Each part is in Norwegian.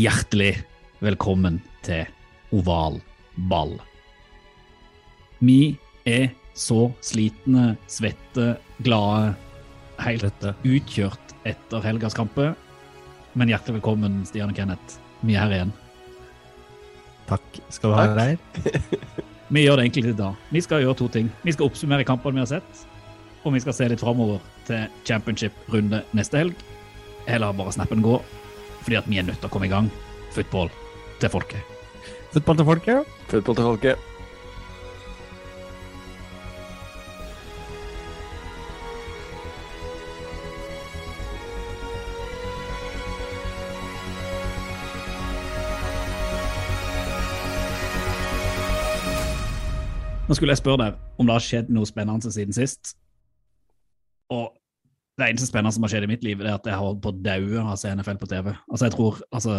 Hjertelig velkommen til oval ball. Vi er så slitne, svette, glade, helt utkjørt etter helgas kamper. Men hjertelig velkommen, Stian og Kenneth. Vi er her igjen. Takk skal du ha, Reir. Vi gjør det egentlig i dag. Vi skal gjøre to ting. Vi skal oppsummere kampene vi har sett, og vi skal se litt framover til championship-runde neste helg. Eller bare snappen gå, fordi at vi er nødt til å komme i gang. Football til folket. Fotball til folket. Fotball til folket. Nå skulle jeg spørre deg om det har skjedd noe spennende siden sist. Og det eneste spennende som har skjedd i mitt liv, det er at jeg har holdt på å daue av å se NFL på TV. Altså, jeg tror, altså,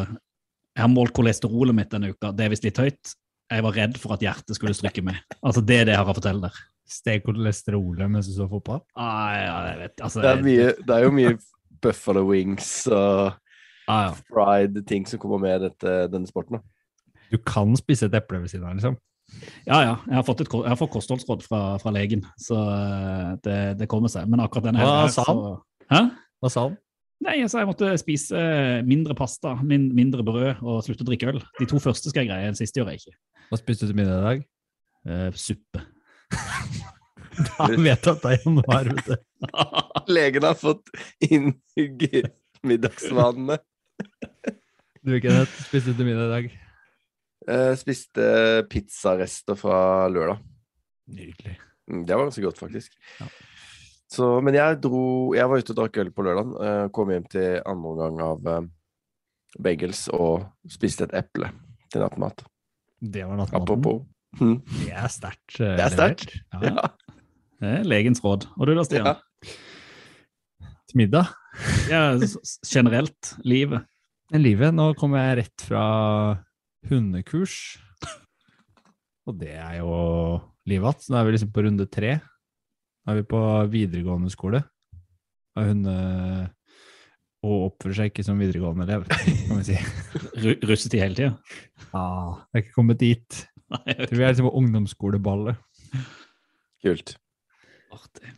jeg har målt kolesterolet mitt denne uka. Det er visst litt høyt. Jeg var redd for at hjertet skulle strykke med. Altså, det er det jeg har å fortelle der. Steg kolesterolet mens du så fotball. Ah, ja, jeg vet, altså, Det er, mye, det er jo mye Buffalo Wings og ah, ja. fried ting som kommer med dette, denne sporten. da. Du kan spise et eple ved siden av, liksom. Ja, ja. Jeg har fått, et, jeg har fått kostholdsråd fra, fra legen, så eh, det, det kommer seg. Men akkurat denne Hva her, sa han? så- Hæ? Hva sa han? Nei, altså, jeg måtte spise mindre pasta, min, mindre brød og slutte å drikke øl. De to første skal jeg greie, den siste gjør jeg ikke. Hva spiste du til middag i dag? Eh, suppe. Da vet du at det er januar, vet du. Legen har fått innhugg i middagsvanene. Du, Kenneth, spiste du til middag i dag? Eh, spiste pizzarester fra lørdag. Nydelig. Mm, Det var ganske godt, faktisk. Ja. Så, men jeg dro Jeg var ute og drakk øl på lørdag. Eh, kom hjem til andre omgang av eh, bagels og spiste et eple til nattmat. Det var nattmaten. Apropos. Mm. Det er sterkt. eh, Det er sterkt. Ja. Ja. Det er legens råd. Og du da, Stian? Ja. Til middag. Ja, generelt, livet. Livet, nå kommer jeg rett fra hundekurs. Og det er jo livet igjen. Så nå er vi liksom på runde tre. Nå er vi på videregående skole. Og hun Og oppfører seg ikke som videregående elev, kan vi si. Ru russetid hele tida. Ja. det er ikke kommet dit. Jeg tror vi er liksom på ungdomsskoleballet. Kult. Artig.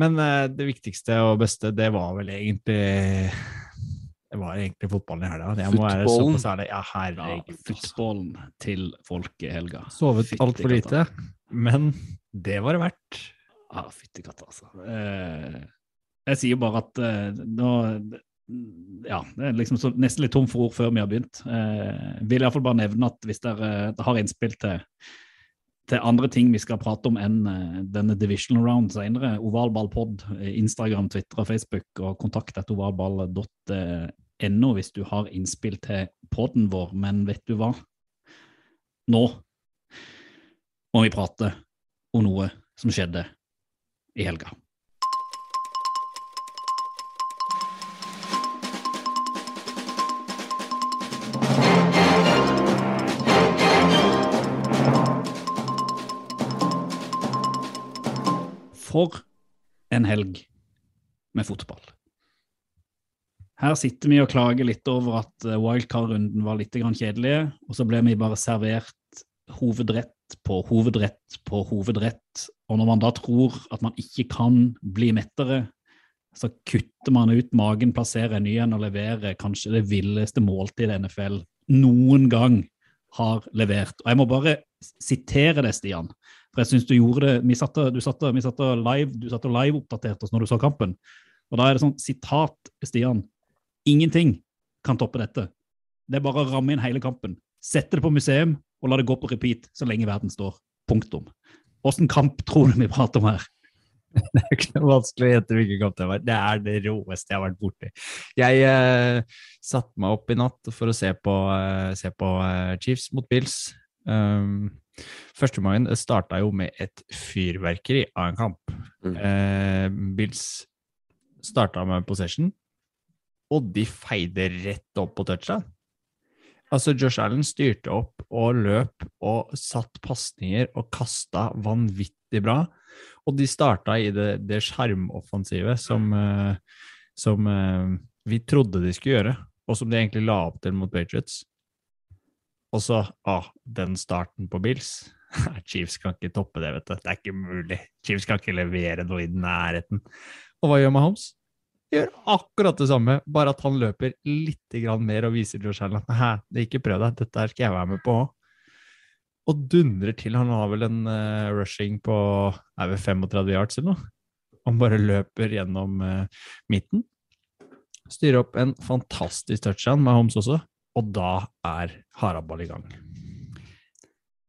Men eh, det viktigste og beste, det var vel egentlig Det var egentlig fotballen i helga. Jeg må være Fotballen? såpass ærlig. Ja, Ja, herregud. altså. Footballen til folket i helga. Sovet altfor lite, men det var det verdt. Ja, fytti katta, altså. Eh, jeg sier bare at eh, nå Ja, det er liksom så, nesten litt tom for ord før vi har begynt. Eh, vil iallfall bare nevne at hvis dere eh, har innspill til, til andre ting vi skal prate om enn eh, denne divisional round senere, ovalballpod, eh, Instagram, Twitter og Facebook, og kontakt etter ovalball.no hvis du har innspill til podden vår. Men vet du hva? Nå må vi prate om noe som skjedde i helga. For en helg med fotball. Her sitter vi og klager litt over at eh, wildcard-runden var litt kjedelig, og så ble vi bare servert hovedrett på hovedrett på hovedrett. Og når man da tror at man ikke kan bli mettere, så kutter man ut magen, plasserer en ny en og leverer kanskje det villeste måltidet NFL noen gang har levert. Og jeg må bare sitere det, Stian. For jeg synes du gjorde det Vi satt, du satt, vi satt live, du satt og live-oppdaterte oss når du så kampen. Og da er det sånn sitat, Stian. Ingenting kan toppe dette. Det er bare å ramme inn hele kampen. Sette det på museum og la det gå på repeat så lenge verden står. Punktum. Åssen kamp tror du vi prater om her? Det er ikke noe vanskelig å gjette hvilken kamp det var. Det er det råeste jeg har vært borti. Jeg eh, satte meg opp i natt for å se på, eh, se på eh, Chiefs mot Bills. Um, første gangen starta jo med et fyrverkeri av en kamp. Mm. Eh, Bills starta med possession, og de feide rett opp på touchdown. Altså, Josh Allen styrte opp og løp og satt pasninger og kasta vanvittig bra. Og de starta i det, det sjarmoffensivet som, eh, som eh, vi trodde de skulle gjøre, og som de egentlig la opp til mot Patriots. Og så, ah, den starten på Bills Chiefs kan ikke toppe det, vet du. Det er ikke mulig. Chiefs kan ikke levere noe i nærheten. Og hva gjør Mahomes? Gjør akkurat det samme, bare at han løper litt mer og viser Josh Allen at hæ, ikke prøv deg, dette skal jeg være med på òg. Og dundrer til. Han har vel en uh, rushing på er vel 35 yards eller noe. Han bare løper gjennom uh, midten. Styrer opp en fantastisk touchdown med Holmes også, og da er haraball i gang.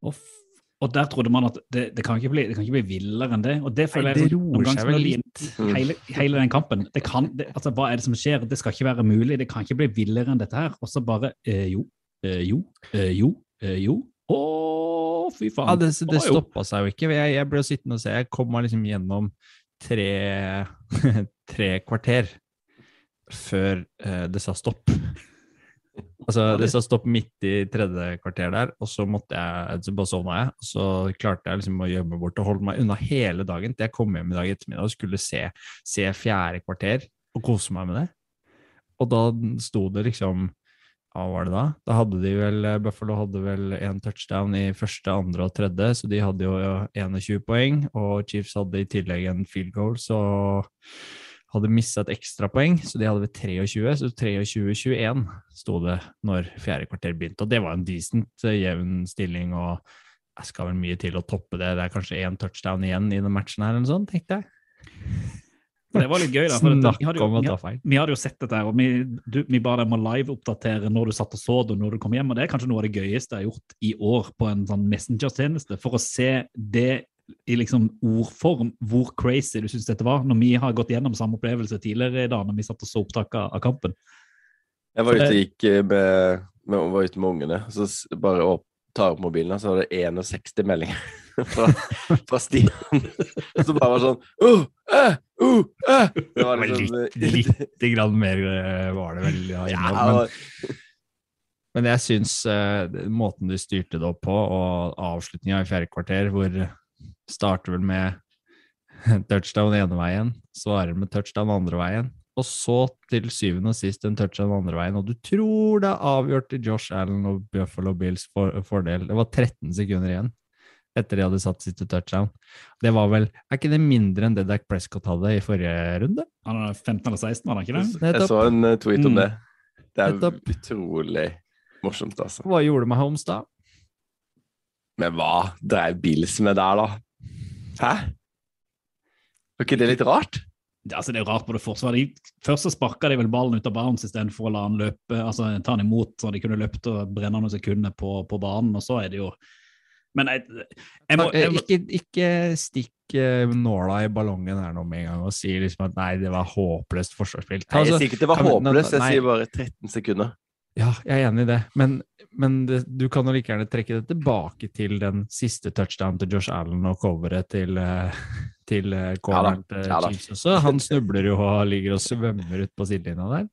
Og, f- og der trodde man at det, det, kan ikke bli, det kan ikke bli villere enn det. Og det føler Nei, jeg det noen roer ganger seg som vel litt. Hele, hele den kampen. Det kan, det, altså, hva er det som skjer? Det skal ikke være mulig. Det kan ikke bli villere enn dette her. Og så bare eh, jo, eh, jo, eh, jo, eh, jo. Å, fy faen. Ja, det, det stoppa seg jo ikke. Jeg, jeg ble sittende og se. Jeg kom meg liksom gjennom tre, tre kvarter før eh, det sa stopp. Altså, det sa stopp midt i tredje kvarter der, og så måtte jeg, så bare sovna jeg. Og så klarte jeg liksom å gjemme bort og holde meg unna hele dagen til jeg kom hjem i dag ettermiddag og skulle se, se fjerde kvarter og kose meg med det. Og da sto det liksom hva var det da? Da hadde de vel, Buffalo hadde vel en touchdown i første, andre og tredje, så de hadde jo 21 poeng, og Chiefs hadde i tillegg en field goal, så hadde mista et ekstrapoeng, så de hadde vi 23, så 23-21 sto det når fjerde kvarter begynte, og det var en decent eh, jevn stilling, og jeg skal vel mye til å toppe det, det er kanskje én touchdown igjen i den matchen her, eller noe sånt, tenkte jeg. Det var litt gøy, da. For vi, hadde jo, vi, hadde, vi hadde jo sett dette her, og vi, du, vi ba deg om å live-oppdatere når du satt og så det, og når du kom hjem. og Det er kanskje noe av det gøyeste jeg har gjort i år på en sånn Messenger-tjeneste, for å se det i liksom ordform, hvor crazy du syns dette var, når vi har gått gjennom samme opplevelse tidligere i dag, når vi satt og så opptak av, av kampen. Jeg var ute og gikk eh, med, med, var ute med ungene, så bare opp, tar opp mobilen, så var det 61 meldinger fra, fra Stian. Så bare var sånn uh, uh, uh, uh. Det var liksom litt, litt grann mer eh, var det vel ja, innom, men, men jeg syns eh, måten du styrte det opp på, og avslutninga i fjerde kvarter, hvor starter vel med touchdown ene veien, svarer med touchdown andre veien, og så til syvende og sist en touchdown andre veien, og du tror det er avgjort til Josh Allen og Buffalo Bills for, fordel. Det var 13 sekunder igjen etter de hadde satt sitt touchdown. Det var vel Er ikke det mindre enn det Dak Prescott hadde i forrige runde? Han hadde 15 eller 16, var han ikke det? Jeg så en eh, tweet om Mm. det. Det er Nettopp. utrolig morsomt, altså. Hva gjorde Mahomes da? Men hva dreiv Bills med der, da? Hæ? Var ikke det litt rart? Det, altså, det er rart på det forsvaret. De, først så sparka de vel ballen ut av bounds istedenfor å la han løpe, altså ta han imot, så de kunne løpt og brenne noen sekunder på, på banen. Og så er det jo Men jeg, jeg må, jeg, må- ikke, ikke stikk eh, nåla i ballongen her nå med en gang og si liksom at nei, det var håpløst forsvarsspill. Altså, Nei, jeg sier ikke det var håpløst, jeg nei. sier bare 13 sekunder. Ja, jeg er enig i det, men, men det, du kan jo like gjerne trekke det tilbake til den siste touchdown til Josh Allen og coveret til, eh, til eh, corneren til Ja da. Chiefs også. Han snubler jo og ligger og svømmer ut på sidelinja der.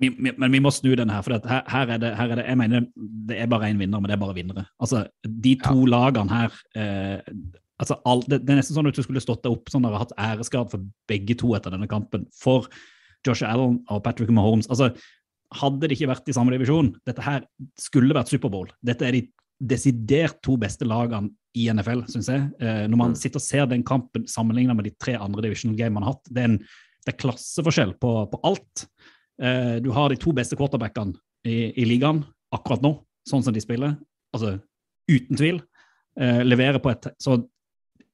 vi, vi, men vi må snu den her, for her, her, er det, her er det Jeg mener det er bare én vinner, men det er bare vinnere. Altså, de to lagene her eh, altså, all, det, det er nesten sånn at du skulle stått deg opp sånn og hatt æresgrad for begge to etter denne kampen. For Josh Allen og Patrick Mahomes. Altså, hadde de ikke vært i samme divisjon, dette her skulle vært Superbowl. Dette er de desidert to beste lagene i NFL, syns jeg. Eh, når man Mm. sitter og ser den kampen sammenlignet med de tre andre divisional game man har hatt, det er, en, det er klasseforskjell på, på alt. Eh, du har de to beste quarterbackene i, i ligaen akkurat nå, sånn som de spiller. Altså uten tvil. Eh, leverer på et så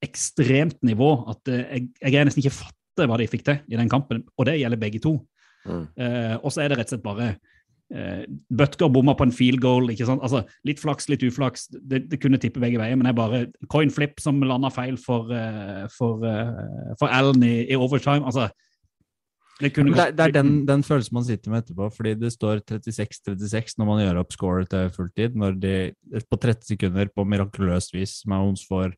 ekstremt nivå at eh, jeg, jeg nesten ikke fatter hva de fikk til i den kampen, og det gjelder begge to. Mm. Eh, og så er det rett og slett bare eh, Butker bomma på en field goal. ikke sant? Altså, Litt flaks, litt uflaks. Det, det kunne tippe begge veier, men det er bare coin flip som landa feil for, eh, for, eh, for Allen i, i overtime. altså det kunne Det, er- det er den, den følelsen man sitter med etterpå, fordi det står 36-36 når man gjør opp score til fulltid. Når de på 30 sekunder på mirakuløst vis Mounds får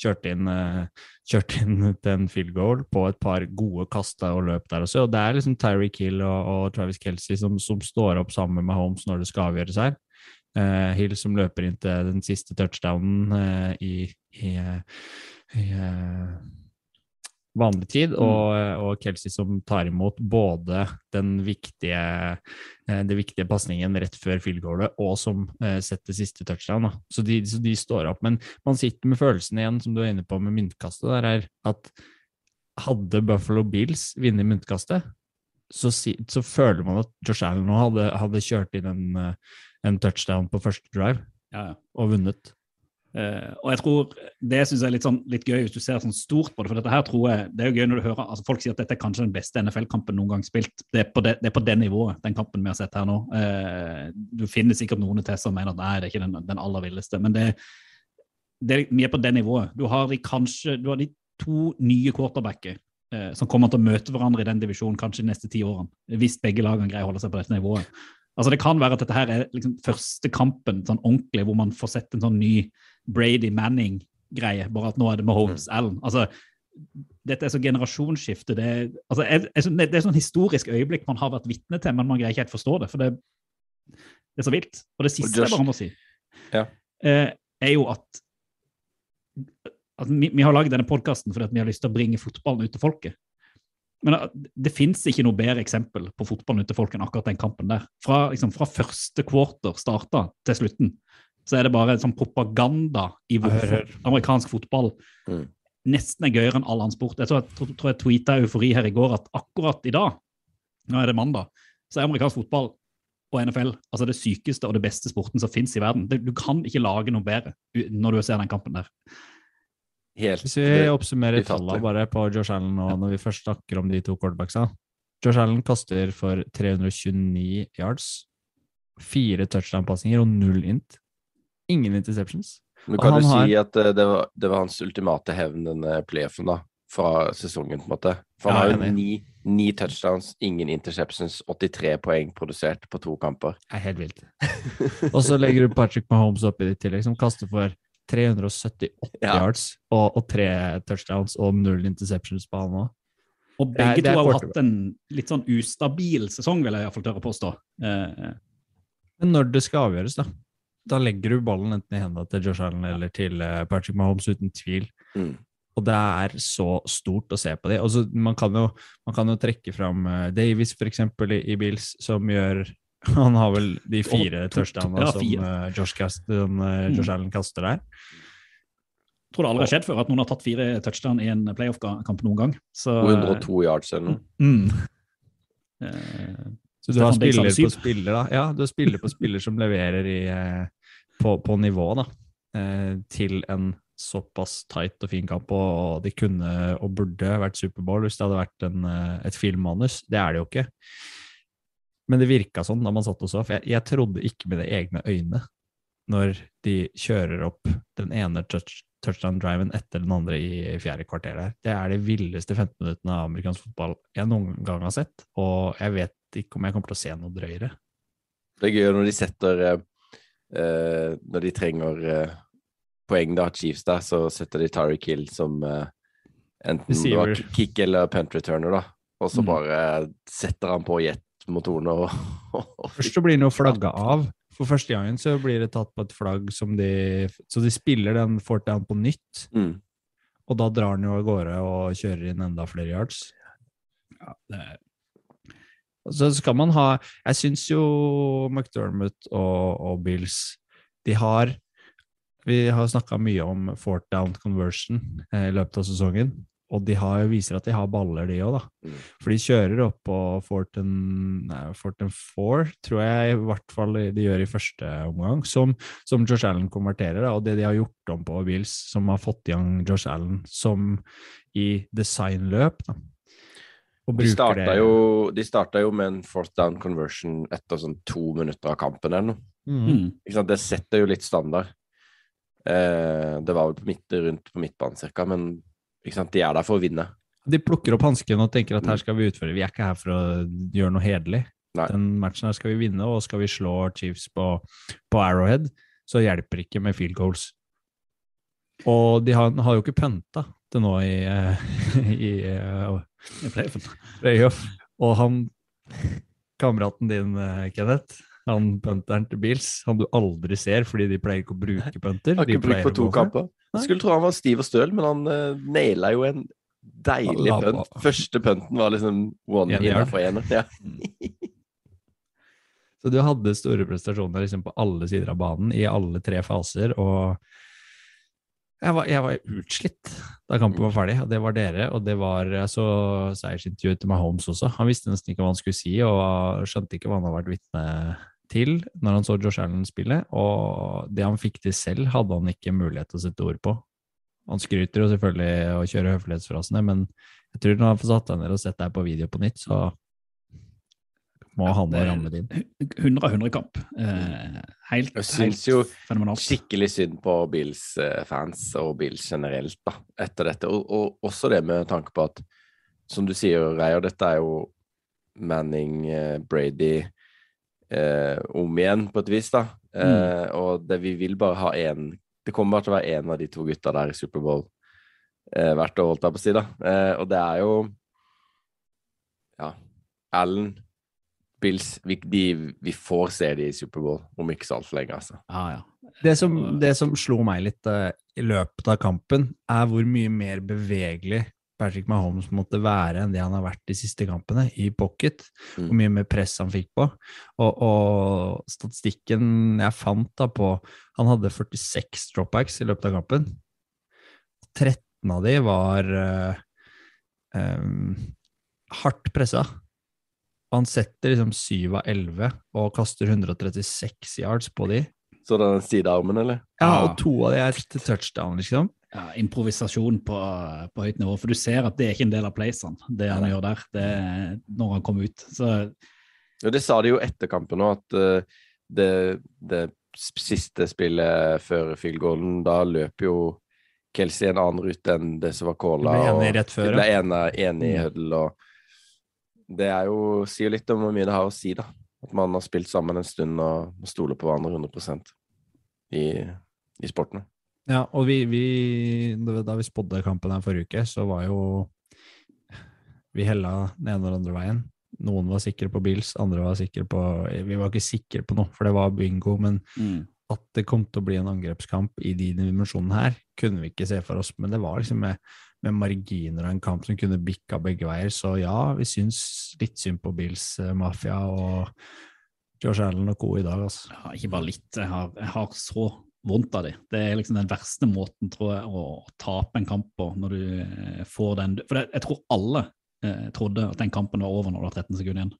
kjørt inn, eh, kjørt inn til en field goal på et par gode kast og løp der også. Og det er liksom Tyreek Hill og, og Travis Kelsey som, som står opp sammen med Holmes når det skal avgjøres her. Uh, Hill som løper inn til den siste touchdownen uh, i, i, uh, i eh, vanlig tid, og, og Kelsey som tar imot både den viktige, eh, det viktige pasningen rett før field goalet, og som eh, setter siste touchdown. Så, de, så de står opp. Men man sitter med følelsen igjen, som du er inne på med myntkastet, der er at hadde Buffalo Bills vunnet myntkastet, så, så føler man at Josh Allen nå hadde, hadde kjørt inn en, eh, en touchdown på første drive Ja, ja. og vunnet. Eh, og jeg tror Det synes jeg er litt, sånn, litt gøy hvis du ser sånn stort på det. for dette her tror jeg, Det er jo gøy når du hører altså Folk sier at dette er kanskje den beste NFL-kampen noen gang spilt. Det er, på det, det er på det nivået, den kampen vi har sett her nå. Uh, du finner sikkert noen til som mener at nei, det er ikke den, den aller villeste. Men det, det, vi er på det nivået. Du har de kanskje du har de to nye quarterbacker uh, som kommer til å møte hverandre i den divisjonen kanskje de neste ti årene. Hvis begge lagene greier å holde seg på dette nivået. Altså Det kan være at dette her er liksom første kampen sånn ordentlig hvor man får sett en sånn ny Brady Manning-greie, bare at nå er det Mahomes Allen. Altså, dette er så generasjonsskifte. Det er, altså, jeg, det er sånn historisk øyeblikk man har vært vitne til, men man greier ikke helt forstå det. For det, det er så vilt. Og det siste jeg bare må si, Ja. eh, er jo at, at vi, vi har laget denne podkasten fordi vi har lyst til å bringe fotballen ut til folket. Men eh, det fins ikke noe bedre eksempel på fotballen ut til folk enn akkurat den kampen der. Fra, liksom, fra første quarter starta til slutten, så er det bare sånn propaganda i hvorfor hør. amerikansk fotball Mm. nesten er gøyere enn all annen sport. Jeg tror jeg, tror, jeg tweeta eufori her i går at akkurat i dag, nå er det mandag, så er amerikansk fotball og NFL altså det sykeste og det beste sporten som fins i verden. Du kan ikke lage noe bedre når du ser den kampen der. Helt Hvis vi oppsummerer tallene bare på Josh Allen nå, når vi først snakker om de to quarterbacksa. Josh Allen kaster for 329 yards, fire touchdown-pasninger og null int. Ingen interceptions. Men Og kan du si si at eh, det var, det var hans ultimate hevn, denne playoffen, da? Fra sesongen, på en måte. For han Ja, har jo ni, ni touchdowns, ingen interceptions, 83 poeng produsert på to kamper. Det er helt vilt. Og så legger du Patrick Mahomes opp det ditt tillegg, som kaster for 378 Ja. yards og, og tre touchdowns og null interceptions på han òg. Og begge det to har jo hatt en litt sånn ustabil sesong, vil jeg iallfall tørre å påstå. Eh, Men når det skal avgjøres, da, da legger du ballen enten i hendene til Josh Allen eller til eh, Patrick Mahomes, uten tvil. Mm. Og det er så stort å se på det. Altså, man, kan jo, man kan jo trekke fram Davis, Davies, for eksempel, i, i Bills, som gjør Han har vel de fire to- touchdownene ja, som eh, Josh, Kast, som, eh, Josh Allen kaster der. Jeg tror det aldri har skjedd før at noen har tatt fire touchdown i en playoff-kamp noen gang. Så, 202 yards eller noe. Mm. Eh, Så du har Stefan spiller på spiller, da. Ja, du har spiller på spiller som leverer i, eh, på, på nivå, da. Eh, til en såpass tight og fin kamp, og, og de kunne og burde vært Superbowl hvis det hadde vært en, eh, et filmmanus. Det er det jo ikke. Men det virka sånn da man satt og så, for jeg, jeg trodde ikke med det egne øyne når de kjører opp den ene touch, touchdown-driven etter den andre i fjerde kvarter der. Det er de villeste 15 minuttene av amerikansk fotball jeg noen gang har sett, og jeg vet ikke om jeg kommer til å se noe drøyere. Det er gøy når de setter eh, eh, Når de trenger eh, poeng, da, Chiefs, da, så setter de Tariq Hill som eh, enten var kick eller punt returner, da. Og så Mm. bare setter han på jetmotorene og, og Først så blir han jo flagga av. For første gangen så blir det tatt på et flagg som de Så de spiller den fourth down på nytt, mm. og da drar den jo av gårde og kjører inn enda flere yards. ja, det er, Så skal man ha Jeg syns jo McDermott og, og Bills De har Vi har snakka mye om fourth down conversion eh, i løpet av sesongen. Og de har, viser at de har baller, de òg, da. Mm. For de kjører opp på Forten, nei, fourth and tror jeg i hvert fall de gjør i første omgang, som, som Josh Allen konverterer. Da. Og det de har gjort om på Bills, som har fått i gang Josh Allen som i designløp, da. Og De starta, det jo, de starta jo med en fourth down conversion etter sånn to minutter av kampen eller noe. Mm. Ikke sant? Det setter jo litt standard. Eh, det var vel på midt, rundt på midtbanen cirka, men? De er der for å vinne. De plukker opp hansken og tenker at her skal vi utføre. Vi er ikke her for å gjøre noe hederlig. Nei. Den matchen her skal vi vinne, og skal vi slå Chiefs på, på Arrowhead, så hjelper det ikke med field goals. Og de har, har jo ikke pønta til nå i, eh, i eh, i playoff. Og han kameraten din, eh, Kenneth, han punteren til Bills, han du aldri ser fordi de pleier ikke å bruke punter. Har ikke brukt på to kamper. Skulle tro han var stiv og støl, men han uh, naila jo en deilig punt. Første punten var liksom one year for ener. Ja. Så du hadde store prestasjoner liksom på alle sider av banen, i alle tre faser, og jeg var, jeg var utslitt da kampen var ferdig, og det var dere, og det var jeg så seiersintervjuet til Mahomes også. Han visste nesten ikke hva han skulle si, og skjønte ikke hva han hadde vært vitne til når han så Josh Allen spille, og det han fikk til selv, hadde han ikke mulighet til å sette ord på. Han skryter jo selvfølgelig og kjører høflighetsfrasene, men jeg tror når han får satt deg ned og sett deg på video på nytt, så må han og ramme det inn. 100 av 100 kamp. Eh, helt, Jeg syns helt jo fenomenalt. Skikkelig synd på Bills-fans og Bills generelt da, etter dette. Og, og også det med tanke på at, som du sier, Reier, dette er jo Manning, eh, Brady eh, om igjen, på et vis. da. Eh, Og det, vi vil bare ha én Det kommer bare til å være én av de to gutta der i Superbowl eh, hvert år, holdt jeg på å si. da. Eh, og det er jo Ja, Allen, Bills vi, de, vi får se de i Superbowl om ikke så altfor lenge, altså. Ah, ja. Det som, det som slo meg litt uh, i løpet av kampen, er hvor mye mer bevegelig Patrick Mahomes måtte være enn det han har vært de siste kampene, i pocket. Mm. Hvor mye mer press han fikk på. Og, og statistikken jeg fant da på Han hadde 46 dropbacks i løpet av kampen. 13 av de var uh, um, hardt pressa. Han setter liksom 7 av 11 og kaster 136 yards på de. Så det den sidearmen, eller? Ja, Ja. og to av de er til touchdown, liksom. Ja, improvisasjon på, på høyt nivå. For du ser at det er ikke en del av playsene, det han gjør der. Det når han kom ut. Så Ja, det sa de jo etter kampen òg, at eh, det, det siste spillet før field goalen, da løp jo Kelsey en annen rute enn det som var calla. ble og enige rett før, ble ene, enige i huddle, og det er jo, sier litt om hvor mye det har å si, da. At man har spilt sammen en stund og og stoler på hverandre 100% i, i sporten. Ja, og vi, vi Da vi spådde kampen her forrige uke, så var jo Vi hella den ene og den andre veien. Noen var sikre på Bills, andre var sikre på Vi var ikke sikre på noe, for det var bingo, men at det kom til å bli en angrepskamp i de dimensjonene her, kunne vi ikke se for oss. Men det var liksom med, med marginer av en kamp som kunne bikka begge veier. Så ja, vi syns litt synd på Bills eh, mafia og Josh Allen og co. i dag, altså. ja, ikke bare litt. Jeg har, jeg har så vondt av dem. Det er liksom den verste måten, tror jeg, å tape en kamp på, når du eh, får den For det, jeg tror alle eh, trodde at den kampen var over når du var 13 sekunder igjen.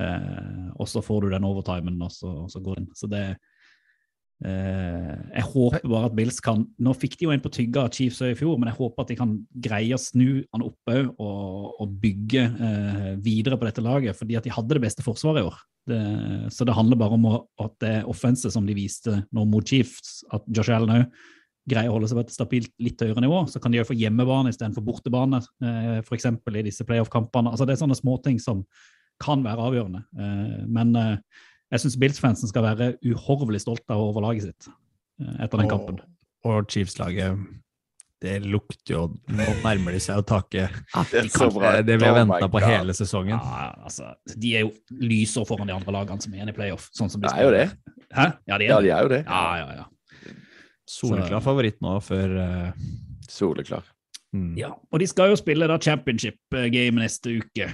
Eh, og så får du den overtimen, og så, og så går den. Så det eh, Jeg håper bare at Bills kan Nå fikk de jo en på tygga av Chiefs i fjor, men jeg håper at de kan greie å snu han opp òg og, og bygge eh, videre på dette laget, fordi at de hadde det beste forsvaret i år. Det, så det handler bare om at det offenset som de viste nå mot Chiefs, at Josh Allen òg greier å holde seg på et stabilt litt høyere nivå, så kan de òg få hjemmebane istedenfor bortebane, eh, f.eks. i disse playoff-kampene. Altså Det er sånne småting som kan være avgjørende. Eh, men eh, jeg syns Bills-fansen skal være uhorvelig stolt av overlaget sitt eh, etter den kampen. Og, og Chiefs-laget, det lukter jo Nå nærmer de seg å taket. Det så bra. det vi har Oh venta på hele sesongen. Ja, altså, de er jo lysår foran de andre lagene som er igjen i playoff. Sånn som de Det er jo det. Hæ? Ja, de er Ja, de er jo det. Ja, ja, ja. Soleklar Så- favoritt nå før uh... Soleklar. mm. Ja, og de skal jo spille da championship-game neste uke.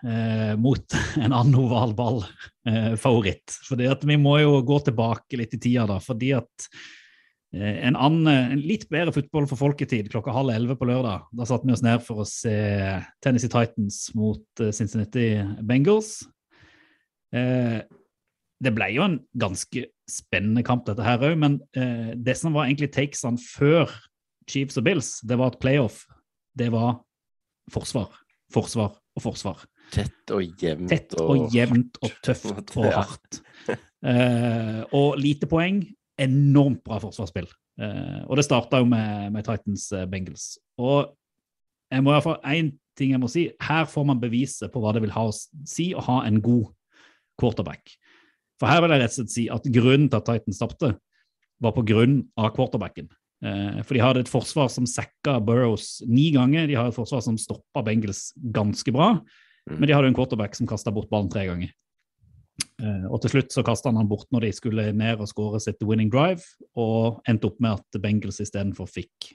Eh, mot en annen oval ball-favoritt. fordi at vi må jo gå tilbake litt i tida, da. Fordi at eh, en, annen, en litt bedre fotball for folketid klokka halv elleve på lørdag. Da satte vi oss ned for å se Tennessee Titans mot eh, Cincinnati Bengals. Eh, det ble jo en ganske spennende kamp, dette her òg, men eh, det som var egentlig takesene før Chiefs og Bills, det var at playoff, det var forsvar, forsvar, og forsvar. Tett og jevnt. Tett og jevnt og tøft og hardt. Eh, og lite poeng, enormt bra forsvarsspill. Eh, og det starta jo med, med Titans eh, Bengals. Og jeg må i hvert fall én ting jeg må si. Her får man beviset på hva det vil ha å si å ha en god quarterback. For her vil jeg rett og slett si at grunnen til at Titans tapte, var på grunn av quarterbacken. Eh, for de hadde et forsvar som sacka Burrows ni ganger. De har et forsvar som stoppa Bengals ganske bra. Mm. Men de hadde en quarterback som kasta bort ballen tre ganger. Eh, og til slutt så kasta han han bort når de skulle ned og skåre sitt winning drive, og endte opp med at Bengals istedenfor fikk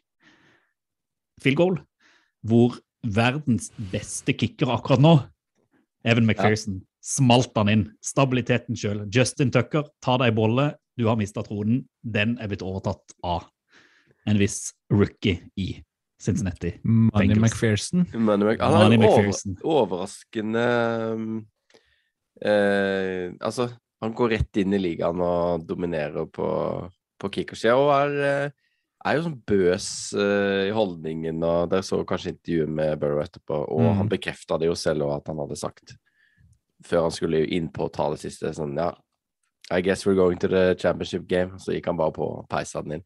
field goal, hvor verdens beste kicker akkurat nå, Evan McPherson, smalt han inn. Stabiliteten sjøl. Justin Tucker, ta deg bolle, du har mista tronen. Den er blitt overtatt av en viss rookie i Cincinnati. Money Bengals. McPherson. Men, han er Manny McPherson. over, overraskende um, eh, Altså, han går rett inn i ligaen og dominerer på, på kickersida og er, eh, er jo sånn bøs eh, i holdningen. og Dere så kanskje intervjuet med Burrow etterpå, og Mm. han bekrefta det jo selv òg at han hadde sagt før han skulle inn på å ta det siste sånn Ja, I guess we're going to the championship game. Så gikk han bare på og peisa den inn.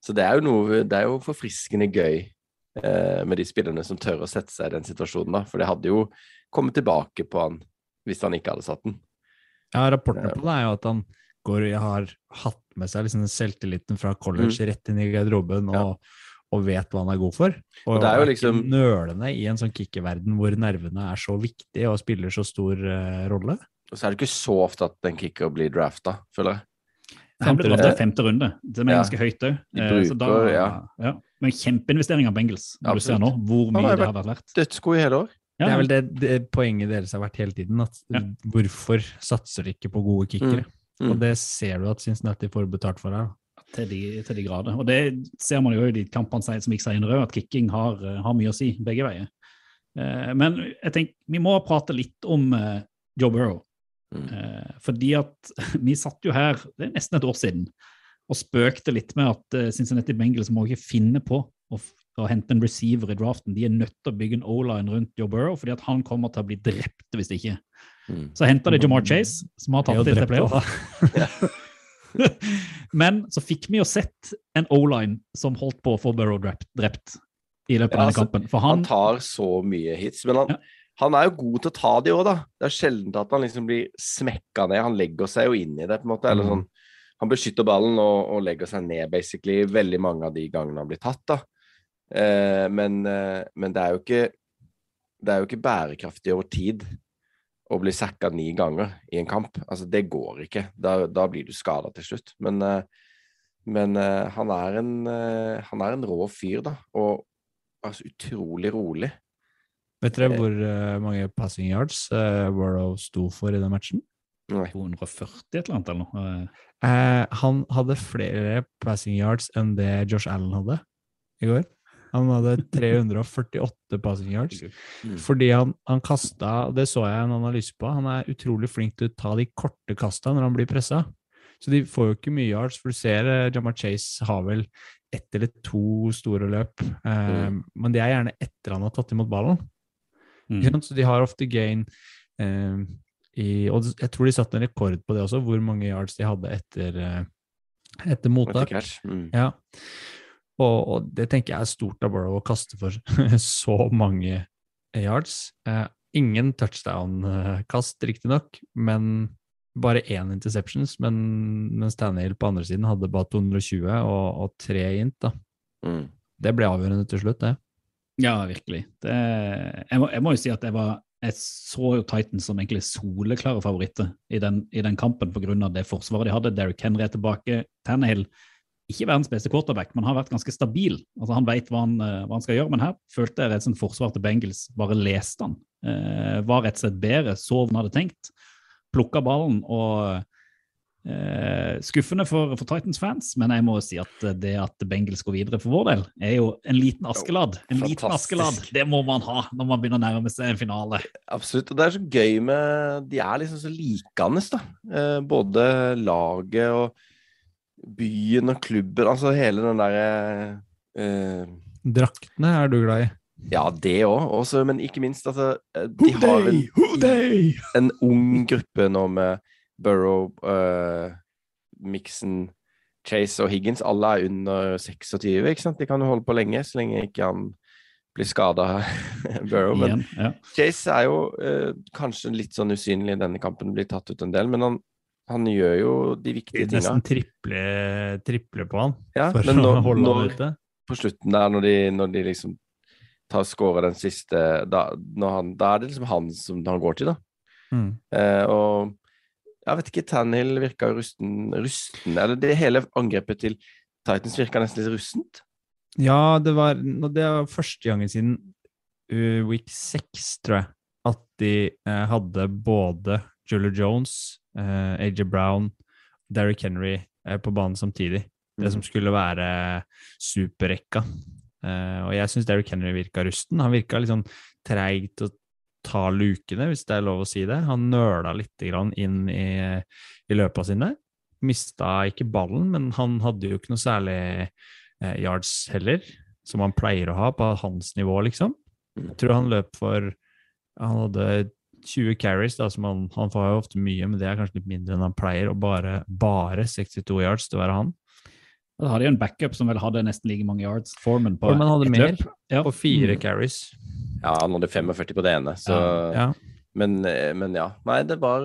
Så det er jo noe Det er jo forfriskende gøy eh, med de spillerne som tør å sette seg i den situasjonen, da. For det hadde jo kommet tilbake på han hvis han ikke hadde satt den. Ja, rapporten på det er jo at han går, har hatt med seg liksom selvtilliten fra college rett inn i garderoben og, Ja. og, vet hva han er god for. Og, Og det er jo liksom- nølende i en sånn kickerverden hvor nervene er så viktige og spiller så stor uh, rolle. Og så er det ikke så ofte at en kicker blir drafta, føler jeg. Femte runde. i femte runde. Det er Ja. ganske høyt òg. De bruker- ja. Men kjempeinvesteringer på Bengals, når du ser nå hvor mye det har vært verdt. Dødsgod i hele år. Ja, Det er vel det, det poenget deres har vært hele tiden. at Ja. Hvorfor satser de ikke på gode kickere? Mm. Og det ser du at Cincinnati får betalt for her. da. til de, til de grader. Og det ser man jo i de kampene som gikk senere, at kicking har, eh, har mye å si begge veier. Eh, Men jeg tenker, vi må prate litt om eh, Joe Burrow. Mm. Eh, Fordi at vi satt jo her, det er nesten et år siden, og spøkte litt med at Cincinnati Bengals må ikke finne på å, å hente en receiver i draften. De er nødt til å bygge en O-line rundt Joe Burrow, fordi at han kommer til å bli drept hvis ikke. Mm. Så henta de Jamar Chase, som har tatt det til playoff. Men så fikk vi jo sett en O-line som holdt på å få Burrow drept, drept i løpet av denne altså, kampen. For Han han, tar så mye hits, men han, Ja. han er jo god til å ta de òg, da. Det er sjelden at han liksom blir smekka ned. Han legger seg jo inn i det, på en måte. Eller Mm. sånn. Han beskytter ballen og, og legger seg ned, basically, veldig mange av de gangene han blir tatt, da. Eh, men, eh, men det er jo ikke Det er jo ikke bærekraftig over tid å bli sacka ni ganger i en kamp. Altså, det går ikke. Da, da blir du skada til slutt. Men, eh, men eh, han, er en, eh, han er en rå fyr, da. Og altså, utrolig rolig. Vet dere hvor eh, mange passing yards uh, Warrow sto for i den matchen? Nei. 240 et eller annet eller noe. Eh, han hadde flere passing yards enn det Josh Allen hadde i går. Han hadde 348 passing yards. Mm. Fordi han, han kasta Det så jeg en analyse på. Han er utrolig flink til å ta de korte kasta når han blir pressa. Så de får jo ikke mye yards. For du ser eh, Jamar Chase har vel ett eller to store løp. Eh, Men det er gjerne etter han har tatt imot ballen. Mm. Så de har ofte gain eh, i Og jeg tror de satte en rekord på det også, hvor mange yards de hadde etter, eh, etter Etter mottak. catch. Mm. Ja. Og, og det tenker jeg er stort av Burrow å kaste for så mange yards. Eh, ingen touchdown-kast, riktignok, men bare én interceptions. Men, mens Tannehill på andre siden hadde bare 220 og, og tre int. da. Mm. Det ble avgjørende til slutt, det. Ja, virkelig. Det, jeg, må, jeg må jo si at jeg var jeg så jo Titans som egentlig soleklare favoritter i den, i den kampen pga. det forsvaret de hadde. Derrick Henry er tilbake. Tannehill ikke verdens beste quarterback, men har vært ganske stabil. Altså Han vet hva han, eh, hva han skal gjøre, men her følte jeg et sånt forsvar til Bengals bare leste han. Eh, var rett og slett bedre, så han hadde tenkt. Plukka ballen og eh, Skuffende for, for Titans-fans, men jeg må jo si at det at Bengals går videre for vår del, er jo en liten askeladd. En liten askeladd. Det må man ha når man begynner å nærme seg en finale. Absolutt. Og det er så gøy med De er liksom så likende, da. Eh, både laget og byen og klubben. Altså hele den derre eh, Draktene er du glad i. Ja, det òg. Men ikke minst, altså eh, De har en, en ung gruppe nå med Burrow, uh, Mixon, Chase og Higgins. Alle er under 26, ikke sant? De kan jo holde på lenge, så lenge ikke han blir skada, Burrow. Men Igjen, ja. Chase er jo uh, kanskje litt sånn usynlig i denne kampen, blir tatt ut en del, men han, han gjør jo de viktige tinga. Nesten triple, triple på han Ja, for men å når, han ute. på slutten der, når de, når de liksom tar scorer den siste da, når han, da er det liksom han som han går til, da. Mm. Eh, og jeg vet ikke, Tanhill virka rusten, rusten Eller det hele angrepet til Titans virka nesten litt rustent. Ja, det var, det var første gangen siden uh, week 6, tror jeg, at de eh, hadde både Julie Jones, eh, AJ Brown, Derrick Henry eh, på banen samtidig. Det som skulle være superrekka. Eh, og jeg syns Derrick Henry virka rusten. Han virka litt sånn treig til å ta lukene, hvis det er lov å si det. Han nøla litt grann inn i, i løpa sine. Mista ikke ballen, men han hadde jo ikke noe særlig eh, yards heller, som han pleier å ha på hans nivå, liksom. Jeg tror han løp for Han hadde 20 carries, da, som han, han får jo ofte mye, men det er kanskje litt mindre enn han pleier, og bare, bare 62 yards til å være han. Da hadde de en backup som vel hadde nesten like mange yards. Foreman på Foreman hadde mer. Ja. på fire Mm. carries. Ja, han hadde 45 på det ene, så Ja. men, eh, men ja. Nei, det var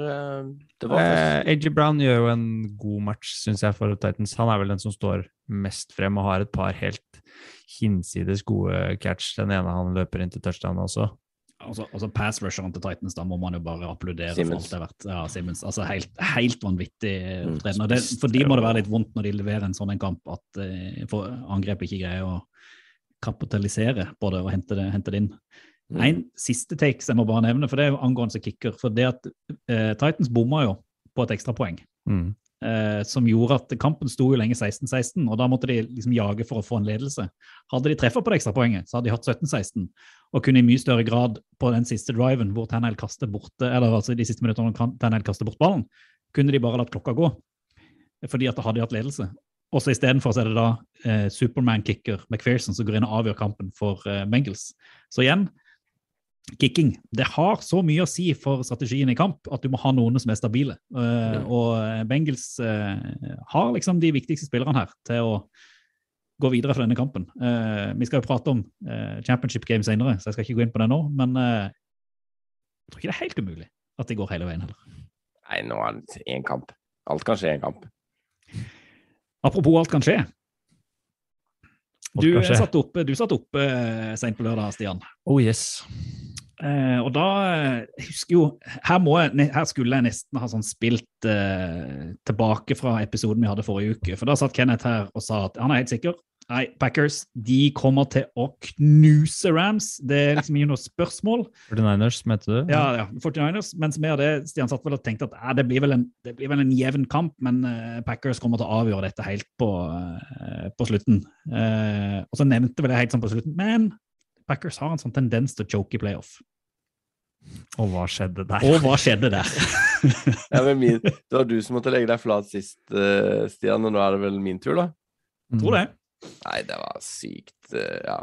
Det var Eh, AJ Brown gjør jo en god match, syns jeg, for Titans. Han er vel den som står mest frem og har et par helt hinsides gode catch. Den ene han løper inn til touchdown også. Altså, altså pass rusheren til Titans, da må man jo bare applaudere Simmons. for alt det har vært. Ja, Simmons. Altså helt, helt vanvittig opptreden. Mm. for de må det være litt vondt når de leverer en sånn en kamp, at uh, for angrepet ikke greier å kapitalisere på det og hente det, hente det inn. Mm. En siste take som jeg må bare nevne, for det er jo angående kicker. For det at uh, Titans bomma jo på et ekstrapoeng. Mm. Eh, som gjorde at kampen sto jo lenge 16-16, og da måtte de liksom jage for å få en ledelse. Hadde de treffer på det ekstrapoenget, så hadde de hatt 17-16, og kunne i mye større grad på den siste driven hvor Tannehill kaster bort, eller altså de siste minuttene Tannehill kaster bort ballen, kunne de bare latt klokka gå, fordi at da hadde de hatt ledelse. Og så istedenfor er det da eh, Superman-kicker McPherson som går inn og avgjør kampen for eh, Bengals. Så igjen, kicking. Det har så mye å si for strategien i kamp at du må ha noen som er stabile. Eh, Og Bengels Bengals eh, har liksom de viktigste spillerne her til å gå videre fra denne kampen. Uh, vi skal jo prate om eh, championship game senere, så jeg skal ikke gå inn på det nå. Men eh, jeg tror ikke det er helt umulig at de går hele veien heller. Nei, nå er det én kamp. Alt kan skje i en kamp. Apropos alt kan skje. Alt Du kan skje. satt oppe, du satt oppe eh, sent på lørdag, Stian. Oh yes. Eh, og da eh, jeg husker jo her, jeg, her skulle jeg nesten ha sånn spilt eh, tilbake fra episoden vi hadde forrige uke. For da satt Kenneth her og sa at han er helt sikker. Nei, Packers de kommer til å knuse Rams. Det er liksom ikke noe spørsmål. 49ers, mente du? Ja, ja, 49ers. Mens vi det, Stian satt vel og tenkte at eh, det, blir vel en, det blir vel en jevn kamp, men eh, Packers kommer til å avgjøre dette helt på, eh, på slutten. Eh, og så nevnte vel det helt sånn på slutten, men Packers har en sånn tendens til å choke i playoff. Og hva skjedde der? Og hva skjedde der? Ja, men min, det var du som måtte legge deg flat sist, uh, Stian, og nå er det vel min tur, da? Tror det. Nei, det var sykt uh, Ja.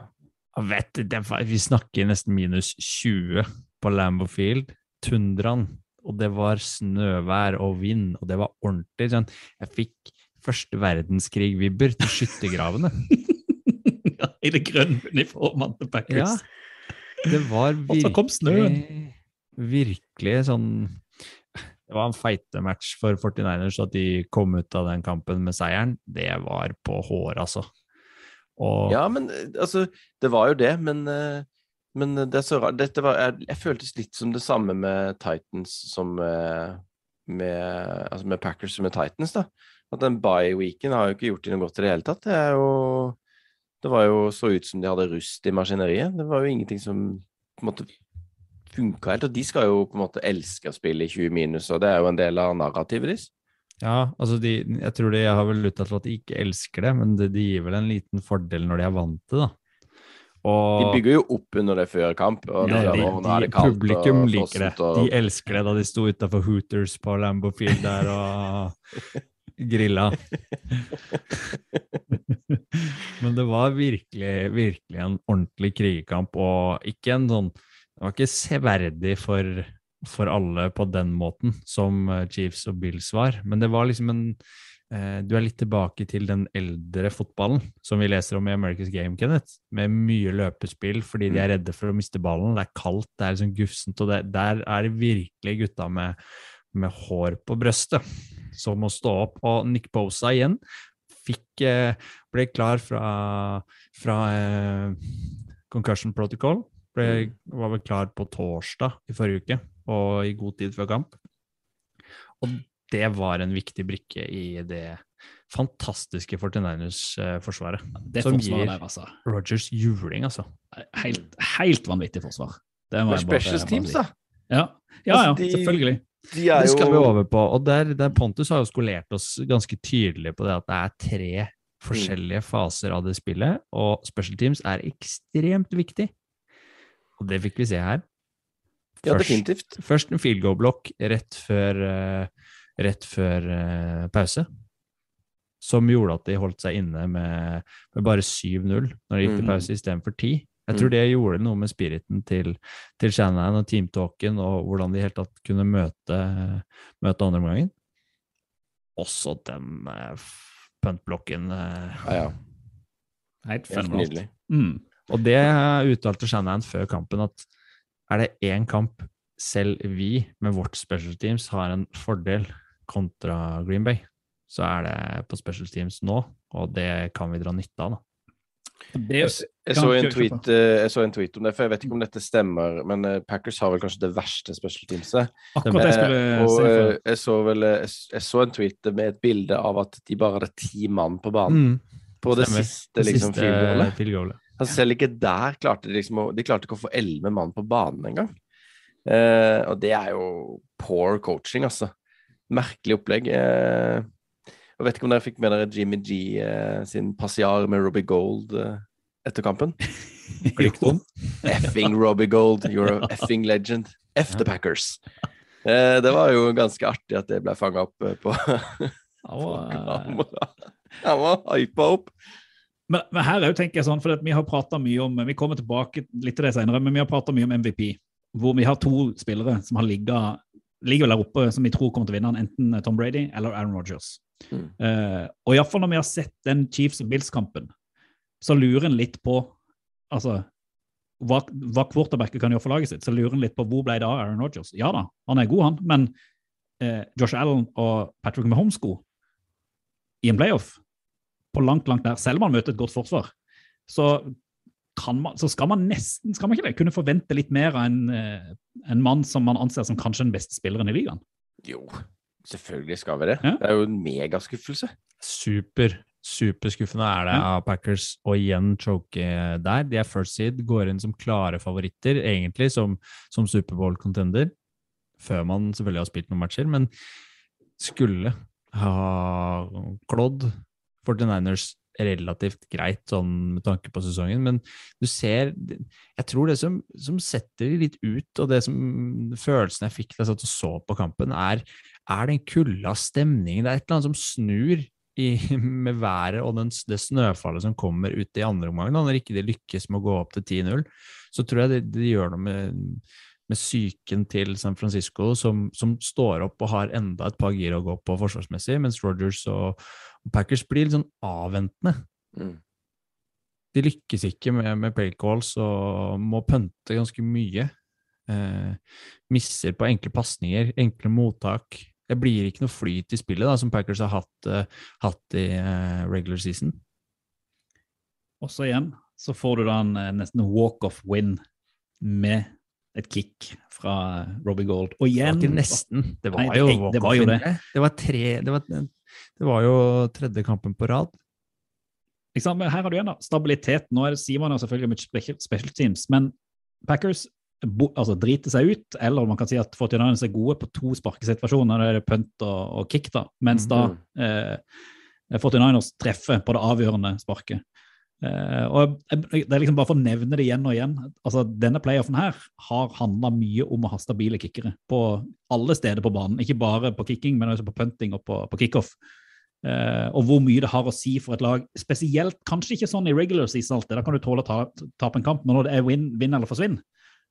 Jeg vet, du, det var, vi snakker nesten minus 20 på Lambo Field. Tundraen. Og det var snøvær og vind, og det var ordentlig sånn Jeg fikk første verdenskrig-vibber til skyttergravene. I det grønne uniformene til Ja. Det var Og så kom snøen. virkelig, virkelig sånn Det var en feite match for 49ers at de kom ut av den kampen med seieren. Det var på håret, altså. Og Ja, men eh, altså Det var jo det, men, eh, men det er så rart Dette var Jeg, jeg føltes litt som det samme med Titans som eh, med, altså med Packers som med Titans, da. At den bye-weeken har jo ikke gjort dem noe godt i det hele tatt. Det er jo Det var jo så ut som de hadde rust i maskineriet. Det var jo ingenting som på en måte funka helt. Og de skal jo på en måte elske å spille i 20 minus, og det er jo en del av narrativet deres. Ja, altså de, jeg tror de har vel uttalt at de ikke elsker det, men det, de gir vel en liten fordel når de er vant til det, da. De bygger jo opp under det før kamp. Og ja, de, og er de, kaldt publikum og liker det. og- De elsker det da de sto utafor Hooters på Lambo Field der og grilla. Men det var virkelig, virkelig en ordentlig krigerkamp, og ikke en sånn Det var ikke severdig for, for alle på den måten som eh, Chiefs og Bills var, men det var liksom en eh, Du er litt tilbake til den eldre fotballen som vi leser om i America's Game, Kenneth, med mye løpespill fordi de er redde for å miste ballen. Det er kaldt, det er liksom gufsent, og det, der er det virkelig gutta med, med hår på brøstet som må stå opp. Og Nick Posa igjen fikk, eh, ble klar fra, fra eh, Concussion Protocol. Ble, var vel klar på torsdag i forrige uke, og i god tid før kamp. Og det var en viktig brikke i det fantastiske 49ers-forsvaret. Det Som gir- der, altså. Rogers juling, altså. Helt, helt vanvittig forsvar. Det var bare- Specials teams, da. Ja, ja, ja Altså, de- selvfølgelig. De er Det skal vi over på. Og der, der Pontus har jo skolert oss ganske tydelig på det at det er tre forskjellige faser av det spillet, og special teams er ekstremt viktig. Og det fikk vi se her. Ja, Først- definitivt. Først en field goal-blokk rett før, eh, rett før uh, pause, som gjorde at de holdt seg inne med, med bare 7-0 når de gikk til Mm. pause istedenfor 10. Jeg tror Mm. det gjorde noe med spiriten til, til Shanahan og teamtalken, og hvordan de i hele tatt kunne møte, møte andre omgangen. Også den eh, puntblokken. eh, Ja, ja. Helt Helt fenomenalt. nydelig. Mm. Og det uttalte Shanahan før kampen at er det én kamp selv vi med vårt special teams har en fordel kontra Green Bay, så er det på special teams nå, og det kan vi dra nytte av. da. Jeg, jeg, så en tweet, eh, jeg så en tweet om det, for jeg vet ikke om dette stemmer, men eh, Packers har vel kanskje det verste special teamset. akkurat jeg skulle Eh, og si. eh, For. jeg så vel jeg, så en tweet med et bilde av at de bare hadde ti mann på banen på det Mm. stemmer. siste liksom, field. Altså, selv ikke der klarte de liksom å De klarte ikke å få elleve mann på banen engang. Eh, og det er jo poor coaching, altså. Merkelig opplegg. Eh, jeg vet ikke om dere fikk med dere Jimmy G eh, sin passiar med Robbie Gold eh, etter kampen? Effing Robbie Gold, you're a effing legend. F the Packers. Eh, det var jo ganske artig at det ble fanga opp eh, på, på eh, kamera. Han var hypa opp. Men, men her er jo, tenker jeg sånn, for vi har prata mye om Vi kommer tilbake litt til det senere, men vi har prata mye om MVP. Hvor vi har to spillere som har ligget, ligger der oppe, som vi tror kommer til å vinne enten Tom Brady eller Aaron Rodgers. Mm. Eh, og iallfall når vi har sett den Chiefs og Bills-kampen, så lurer en litt på Altså, hva, hva quarterbacket kan gjøre for laget sitt, så lurer en litt på hvor ble det av Aaron Rodgers. Ja da, han er god, han, men uh, Josh Allen og Patrick Mahomes god i en playoff på langt, langt der, selv om han møter et godt forsvar, så, kan man, så skal man nesten skal man ikke det, kunne forvente litt mer av en, eh, en mann som man anser som kanskje den beste spilleren i ligaen. Jo, selvfølgelig skal vi det. Ja. Det er jo en megaskuffelse. Super, superskuffende er det av Packers å igjen choke der. De er first seed, går inn som klare favoritter, egentlig som, som Superbowl-contender, før man selvfølgelig har spilt noen matcher, men skulle ha klådd 49ers relativt greit sånn med tanke på sesongen, men du ser Jeg tror det som, som setter de litt ut, og det som følelsen jeg fikk da jeg satt og så på kampen, er, er det en kulde av stemning? Det er et eller annet som snur i, med været og den, det snøfallet som kommer ut i andre omgang. Når ikke de lykkes med å gå opp til 10-0, så tror jeg det, de gjør noe med, med psyken til San Francisco, som, som står opp og har enda et par gir å gå på forsvarsmessig, mens Rogers og, Packers blir litt sånn avventende. Mm. De lykkes ikke med, med play calls og må pønte ganske mye. Eh, misser på enkle pasninger, enkle mottak. Det blir ikke noe flyt i spillet, da, som Packers har hatt, uh, hatt i uh, regular season. Også igjen så får du da en eh, nesten walk-off win med et kick fra Robbie Gold. Og Det igjen var ikke nesten, det var Nei, jo det- det var jo walk-off-vinner. Det var tre det var, det var jo tredje kampen på rad. Ikke sant? Men her har du igjen da, stabilitet. Nå er det Simon og selvfølgelig mye special teams, men Packers bo, altså, driter seg ut, eller man kan si at 49ers er gode på to sparkesituasjoner, det er punt og, og kick, da, mens da eh, 49ers treffer på det avgjørende sparket. Eh, og Det er liksom bare for å nevne det igjen og igjen. altså Denne playoffen her har handla mye om å ha stabile kickere på alle steder på banen. Ikke bare på kicking, men også på punting og på, på kickoff. Eh, og hvor mye det har å si for et lag. Spesielt kanskje ikke sånn i regular season alltid, da kan du tåle å ta, tape en kamp, men når det er vinn, vinn eller forsvinn,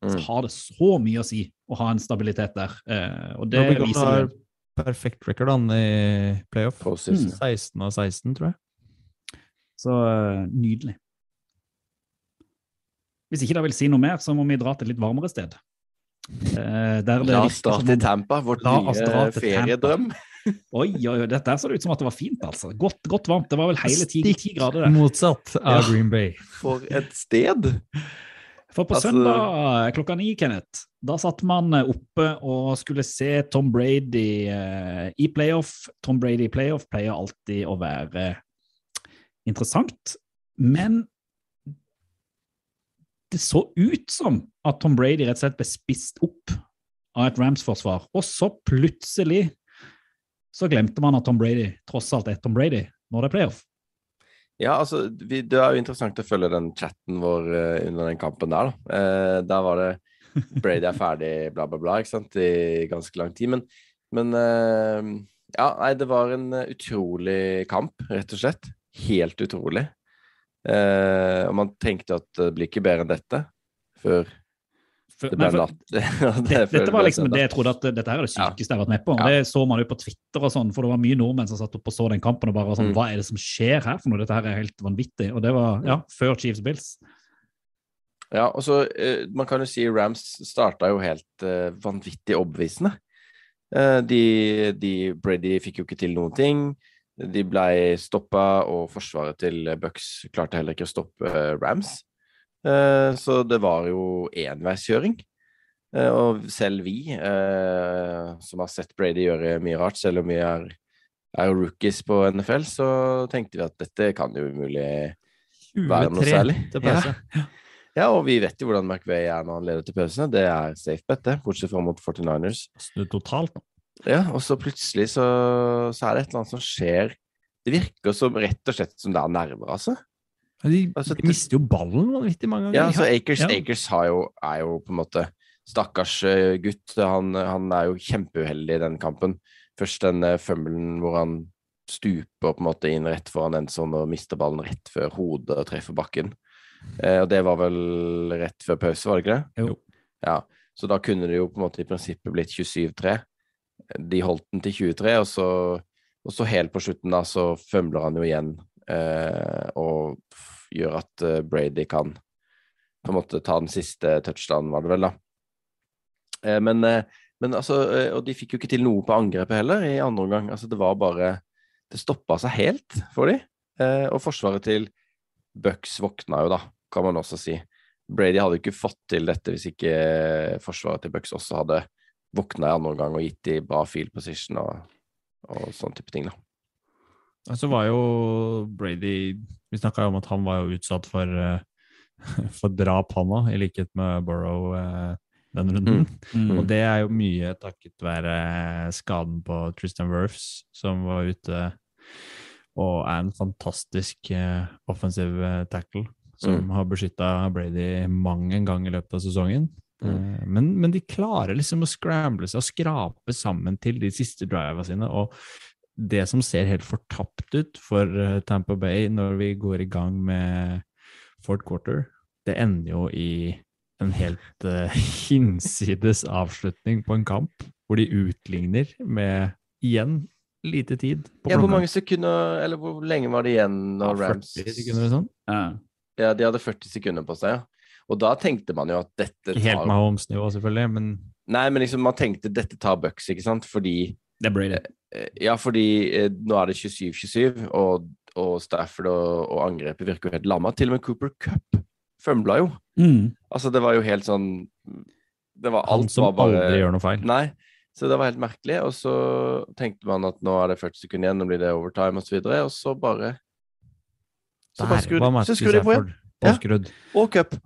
så Mm. har det så mye å si å ha en stabilitet der. Eh, og det Robbie viser har perfekt record han i playoff. Mm. 16 av 16, tror jeg. Så eh, nydelig. Hvis ikke det vil si noe mer, så må vi dra til et litt varmere sted. Eh, der det La oss dra til Tampa, vårt nye feriedrøm. Oi, oi, oi, dette så det ut som at det var fint, altså. Godt, godt varmt. Det var vel hele ti, grader der. motsatt av Ja. Green Bay. For et sted! For på Altså- søndag klokka ni, Kenneth, da satt man eh, oppe og skulle se Tom Brady eh, i playoff. Tom Brady i playoff pleier alltid å være interessant, men det så ut som at Tom Brady rett og slett ble spist opp av et Rams-forsvar, og så plutselig så glemte man at Tom Brady tross alt er Tom Brady når det er playoff. Ja, altså, vi, det er jo interessant å følge den chatten vår uh, under den kampen der, da. Uh, der var det Brady er ferdig, bla, bla, bla, ikke sant, i ganske lang tid. Men, men uh, ja, nei, det var en utrolig kamp, rett og slett. Helt utrolig. Og man tenkte at det blir ikke bedre enn dette før For, det for-. Det- det, dette var liksom det jeg trodde at dette her er det sykeste jeg har vært med på. Ja. Det så man jo på Twitter og sånn, for det var mye nordmenn som satt opp og så den kampen og bare sånn Mm. Hva er det som skjer her for noe? Dette her er helt vanvittig. Og det var ja, før Chiefs Bills. Ja, og så eh, Man kan jo si Rams starta jo helt eh, vanvittig overbevisende. Eh, de, de Brady fikk jo ikke til noen ting. De ble stoppa, og forsvaret til Bucks klarte heller ikke å stoppe eh, Rams. Eh, så det var jo enveiskjøring. Eh, og selv vi, eh, som har sett Brady gjøre mye rart, selv om vi er, er rookies på NFL, så tenkte vi at dette kan jo umulig være noe særlig. til pause. Ja, og vi vet jo hvordan McVay er når han leder til pause. Det er safe bet, det. Bortsett fra mot 49ers. Snudd totalt da. Ja, og så plutselig så, så er det et eller annet som skjer. Det virker som rett og slett som det er nerver, altså. De, Altså, de mister jo ballen vanvittig mange Ja, altså Akers, Ja. Akers har jo, er jo på en måte Stakkars eh, gutt. Han, han er jo kjempeuheldig i den kampen. Først den fømmelen hvor han stuper på en måte inn rett foran en sånn og mister ballen rett før hodet treffer bakken. Eh, og det var vel rett før pause, var det ikke det? Jo. Ja, så da kunne det jo på en måte i prinsippet blitt 27-3. De holdt den til 23, og så, og så helt på slutten da så fømler han jo igjen eh, og f- gjør at eh, Brady kan på en måte ta den siste touchdownen, var det vel da. Eh, men, eh, men altså, eh, og de fikk jo ikke til noe på angrepet heller i andre omgang. Altså det var bare Det stoppa seg helt for de. Eh, og forsvaret til Bucks våkna jo da, kan man også si. Brady hadde jo ikke fått til dette hvis ikke forsvaret til Bucks også hadde våkna i andre omgang og gitt de bra field position og, og sånn type ting, da. Og så var jo Brady Vi snakka jo om at han var jo utsatt for, eh, for drap, han òg, i likhet med Burrow eh, den runden. Mm. Og det er jo mye takket være skaden på Tristan Wirfs, som var ute og er en fantastisk eh, offensiv eh, tackle, som Mm. har beskytta Brady mang en gang i løpet av sesongen. Mm. Eh, men, men de klarer liksom å scramble seg og skrape sammen til de siste driva sine. og det som ser helt fortapt ut for eh, Tampa Bay når vi går i gang med fourth quarter, det ender jo i en helt uh, hinsides avslutning på en kamp, hvor de utligner med igjen lite tid. på Ja, hvor mange sekunder, eller hvor lenge var det igjen når Ja, Rams 40 sekunder eller sånn. Ja. Ja, de hadde 40 sekunder på seg, ja. Og da tenkte man jo at dette Ikke helt med Mahomes-nivå, selvfølgelig, men Nei, men liksom man tenkte dette tar Bucks, ikke sant? Fordi Det ble det. eh, Ja, fordi eh, nå er det 27-27, og, og Stafford og, og angrepet virker jo helt lamma. Til og med Cooper Cup fømbla jo. Mm. Altså, det var jo helt sånn Det var han alt som var bare aldri gjør noe feil. Nei. Så det var helt merkelig. Og så tenkte man at nå er det 40 sekunder igjen, nå blir det overtime osv., og, så og så bare Så bare skrudde skrur, så skrur de på igjen. Ja. Og cup.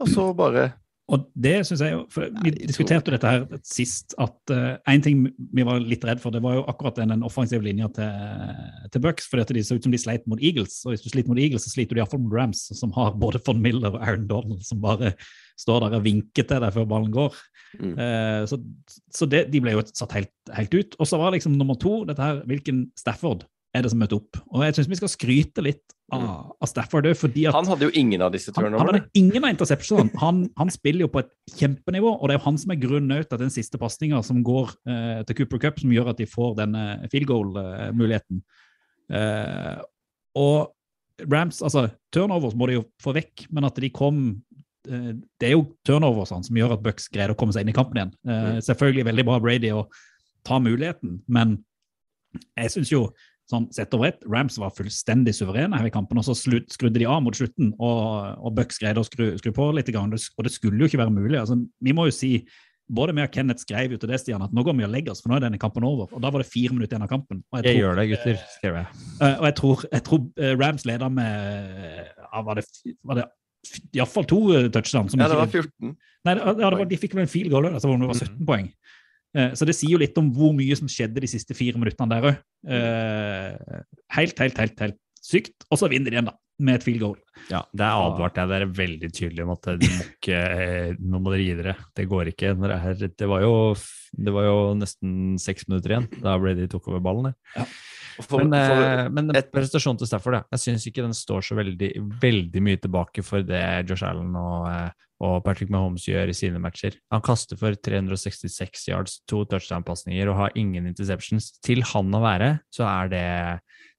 Og så bare Og det synes jeg jo for Vi diskuterte jo dette her sist, at én ting vi var litt redd for, det var jo akkurat den, den offensive linja til, til Bucks, fordi at de så ut som de sleit mot Eagles. Og hvis du sliter mot Eagles, så sliter du iallfall mot Rams, som har både Von Miller og Aaron Donald, som bare står der og vinker til deg før ballen går. Mm. Uh, så så det, de ble jo satt helt, helt ut. Og så var liksom nummer to dette her, hvilken Stafford er det som møter opp. Og jeg syns vi skal skryte litt av, av Stafford òg, fordi at Han hadde jo ingen av disse han, han hadde ingen av interceptionene. Han, han spiller jo på et kjempenivå, og det er jo han som er grunnen til at den siste pasninga som går eh, til Cooper Cup, som gjør at de får denne field goal-muligheten. Eh, og Rams, altså turnovers må de jo få vekk, men at de kom eh, Det er jo turnoversene som gjør at Bucks greide å komme seg inn i kampen igjen. Eh, selvfølgelig veldig bra Brady å ta muligheten, men jeg syns jo sånn sett over ett, Rams var fullstendig suverene her i kampen, og så slutt, skrudde de av mot slutten, og, og Bucks greide å skru, skru på litt, grann, og det skulle jo ikke være mulig. altså Vi må jo si, både vi og Kenneth skrev jo til det, Stian, at nå går vi og legger oss, for nå er denne kampen over. Og da var det fire minutter igjen av kampen. Og jeg Jeg tror, gjør det, gutter, skrev jeg. eh, og jeg tror, jeg tror eh, Rams leder med Var det, var det iallfall to eh, touchdown? Ja, det var 14. Nei, det, ja, det var, de fikk vel en field goal, altså, det var 17 poeng. Eh, Så det sier jo litt om hvor mye som skjedde de siste fire minuttene der òg. Helt, helt, helt, helt sykt. Og så vinner de igjen, da, med et field goal. Ja, det advarte jeg dere veldig tydelig om at de ikke, eh, nå må dere gi dere. Det går ikke. Når det, er, det, var jo, det var jo nesten seks minutter igjen. Da Brady tok over ballen. Ja. For, Men, for, eh, men et- prestasjon til Stafford, ja. jeg syns ikke den står så veldig, veldig mye tilbake for det Josh Allen og, eh, og Patrick Mahomes gjør i sine matcher. Han kaster for 366 yards, to touchdown-pasninger og har ingen interceptions. Til han å være, så er det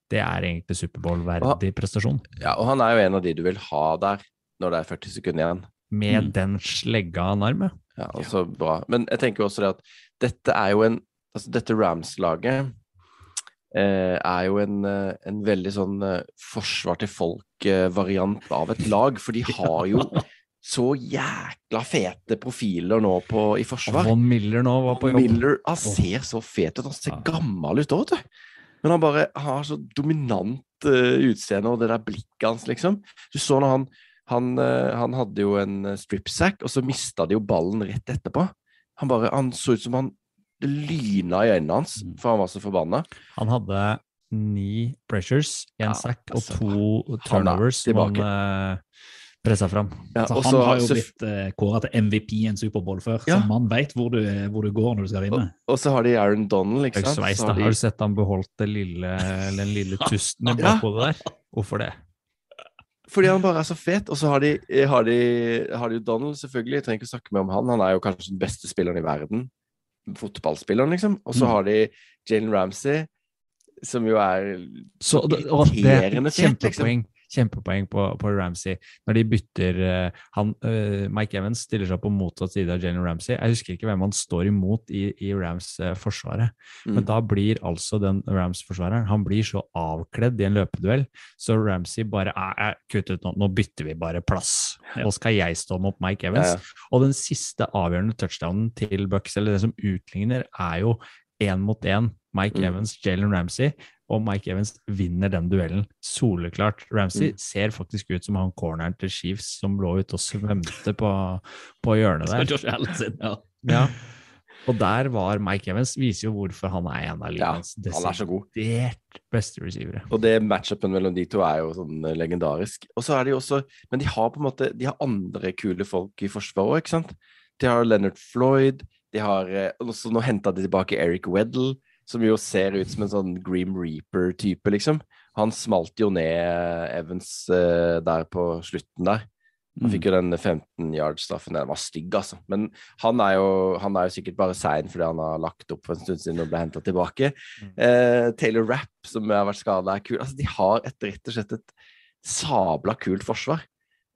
det er egentlig Superbowl-verdig prestasjon. ja, og han er jo en av de du vil ha der når det er 40 sekunder igjen. Med Mm. den slegga han har med. Ja, altså ja. bra. Men jeg tenker også det at dette er jo en Altså, dette Rams-laget eh, er jo en, eh, en veldig sånn eh, forsvar til folk-variant av et lag, for de har jo så jækla fete profiler nå på, i forsvar. Von Miller nå var på jobb. Miller han ser så fet ut. Han ser gammel ut òg, vet du. Men han bare har så dominant uh, utseende og det der blikket hans, liksom. Du så når han han, uh, han hadde jo en uh, stripsack, og så mista de jo ballen rett etterpå. Han bare, han så ut som han det lyna i øynene hans, Mm. for han var så forbanna. Han hadde ni pressures, én Ja, sack og altså, to er turnovers han pressa fram. Ja, altså, han så- har jo så- blitt eh, kåra til MVP i en Superbowl før, Ja. så man veit hvor, du- hvor du går når du skal vinne. Og så har de Aaron Donald, ikke sant. sveis, Så har de- Har du sett han beholdt det lille, den lille tusten i Ja. der? Hvorfor det? Fordi han bare er så fet. Og så har de, har de, har de Donald, selvfølgelig. Jeg trenger ikke snakke mer om han. Han er jo kanskje den beste spilleren i verden. Fotballspilleren, liksom. Og så Mm. har de Jalen Ramsey, som jo er Så, det, og er irriterende fet, liksom. Kjempepoeng, på, på Ramsey. Når de bytter eh, han, eh, Mike Evans stiller seg på motsatt side av Jalen Ramsey. Jeg husker ikke hvem han står imot i, i Rams-forsvaret. Mm. Men da blir altså den Rams-forsvareren Han blir så avkledd i en løpeduell, så Ramsey bare er kutt ut nå, nå bytter vi bare plass. Nå skal jeg stå mot Mike Ja, Evans. ja. Og den siste avgjørende touchdownen til Bucks, eller det som utligner, er jo én mot én. Mike Mm. Evans, Jalen Ramsey, og Mike Evans vinner den duellen. Soleklart. Ramsey Mm. ser faktisk ut som han corneren til Chiefs som lå ute og svømte på, på hjørnet der. Josh Allen sin, ja. Ja. Og der var Mike Evans, viser jo hvorfor han er en av Ja, ligaens god. desidert beste receivere. Og det matchupen mellom de to er jo sånn eh, legendarisk. Og så er de også Men de har på en måte De har andre kule folk i forsvaret òg, ikke sant? De har Leonard Floyd, de har også Nå henta de tilbake Eric Weddle, som jo ser ut som en sånn Grim Reaper-type, liksom. Han smalt jo ned Evans eh, der på slutten der. Han Mm. fikk jo den 15 yard-straffen. Den var stygg, altså. Men han er jo, han er jo sikkert bare sein fordi han har lagt opp for en stund siden og ble henta tilbake. Eh, Taylor Rapp, som har vært skada, er kul. Altså, de har et, rett og slett et sabla kult forsvar.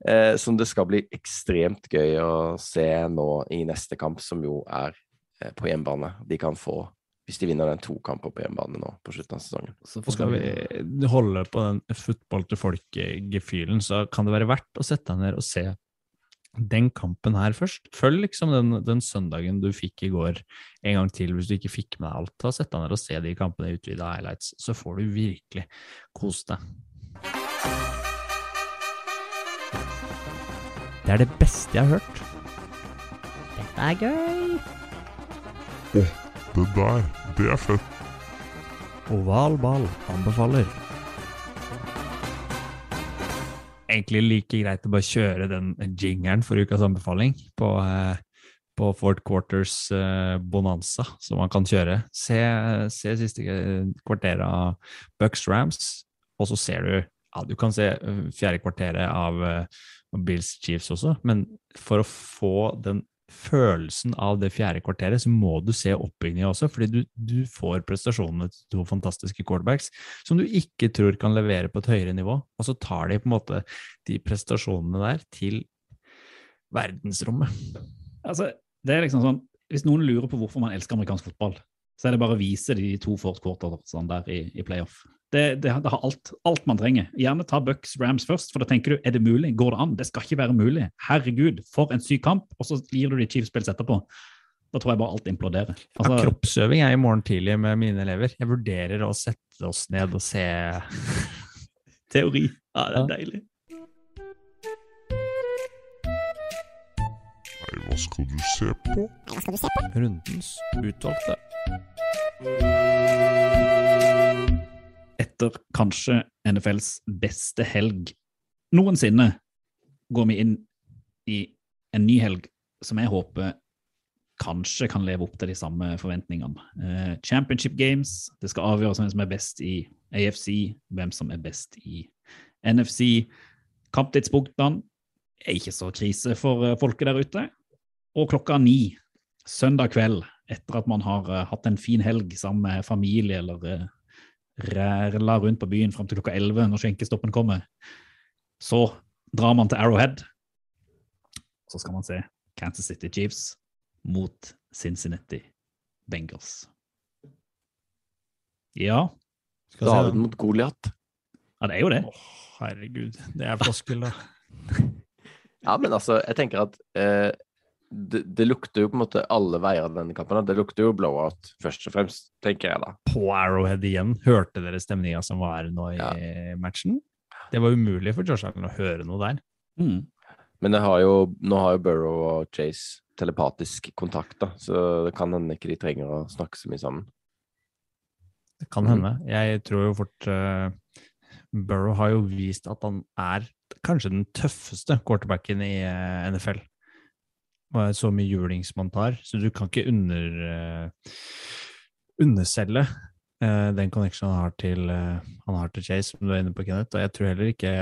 Eh, som det skal bli ekstremt gøy å se nå i neste kamp, som jo er eh, på hjemmebane. De kan få, hvis de vinner den to kamper på hjemmebane nå på slutten av sesongen. Så skal vi holde på den football til folk-gefühlen, så kan det være verdt å sette deg ned og se den kampen her først. Følg liksom den, den søndagen du fikk i går en gang til, hvis du ikke fikk med deg alt. Ta Sett deg ned og se de kampene i utvida highlights, så får du virkelig kost deg. Det er det beste jeg har hørt. Dette er gøy. Det der, det er fett. Oval ball anbefaler. Egentlig like greit å bare kjøre den jingeren for ukas anbefaling på, eh, på Fort Quarters eh, Bonanza, som man kan kjøre. Se, se siste kvarter av Bucks Rams, og så ser du ja, Du kan se eh, fjerde kvarteret av Bills Chiefs også, men for å få den følelsen av det fjerde kvarteret, så må du se oppbygninga også, fordi du, du får prestasjonene til to fantastiske quarterbacks som du ikke tror kan levere på et høyere nivå, og så tar de på en måte de prestasjonene der til verdensrommet. Altså, det er liksom sånn, Hvis noen lurer på hvorfor man elsker amerikansk fotball, så er det bare å vise de to fourth quartersene der i, i playoff. Det, det, det har alt, alt man trenger. Gjerne ta Bucks Rams først, for da tenker du er det mulig? Går det an? Det skal ikke være mulig. Herregud, for en syk kamp! Og så gir du de Chiefs-spills etterpå. Da tror jeg bare alt imploderer. ja, Altså, kroppsøving er i morgen tidlig med mine elever. Jeg vurderer å sette oss ned og se teori. Ja, det er deilig. Nei, hva skal du se på? rundens utvalgte. Etter kanskje NFLs beste helg noensinne går vi inn i en ny helg som jeg håper kanskje kan leve opp til de samme forventningene. Eh, Championship Games, det skal avgjøres hvem som er best i AFC, hvem som er best i NFC. Kamptidspunktene er ikke så krise for eh, folket der ute. Og klokka ni søndag kveld, etter at man har eh, hatt en fin helg sammen med familie eller uh, ræla rundt på byen fram til klokka 11 når skjenkestoppen kommer, så drar man til Arrowhead. Så skal man se Kansas City Chiefs mot Cincinnati Bengals. Ja, Skal se, David da. mot Goliat. ja det er jo det. Herregud, det er floskel, da. Ja, men altså, jeg tenker at eh, det, det lukter jo på en måte alle veier av denne kampen. Det lukter jo blowout, først og fremst, tenker jeg da. På Arrowhead igjen. Hørte dere stemninga som var nå i Ja. matchen? Det var umulig for Josh Allen å høre noe der. Mm. Men det har jo, nå har jo Burrow og Chase telepatisk kontakt, da, så det kan hende ikke de trenger å snakke så mye sammen. Det kan hende. Jeg tror jo fort uh, Burrow har jo vist at han er kanskje den tøffeste quarterbacken i uh, NFL. Så mye julings man tar, så du kan ikke under, eh, underselge eh, den connectionen han har til, eh, han har til Chase, som du er inne på, Kenneth. Og jeg tror heller ikke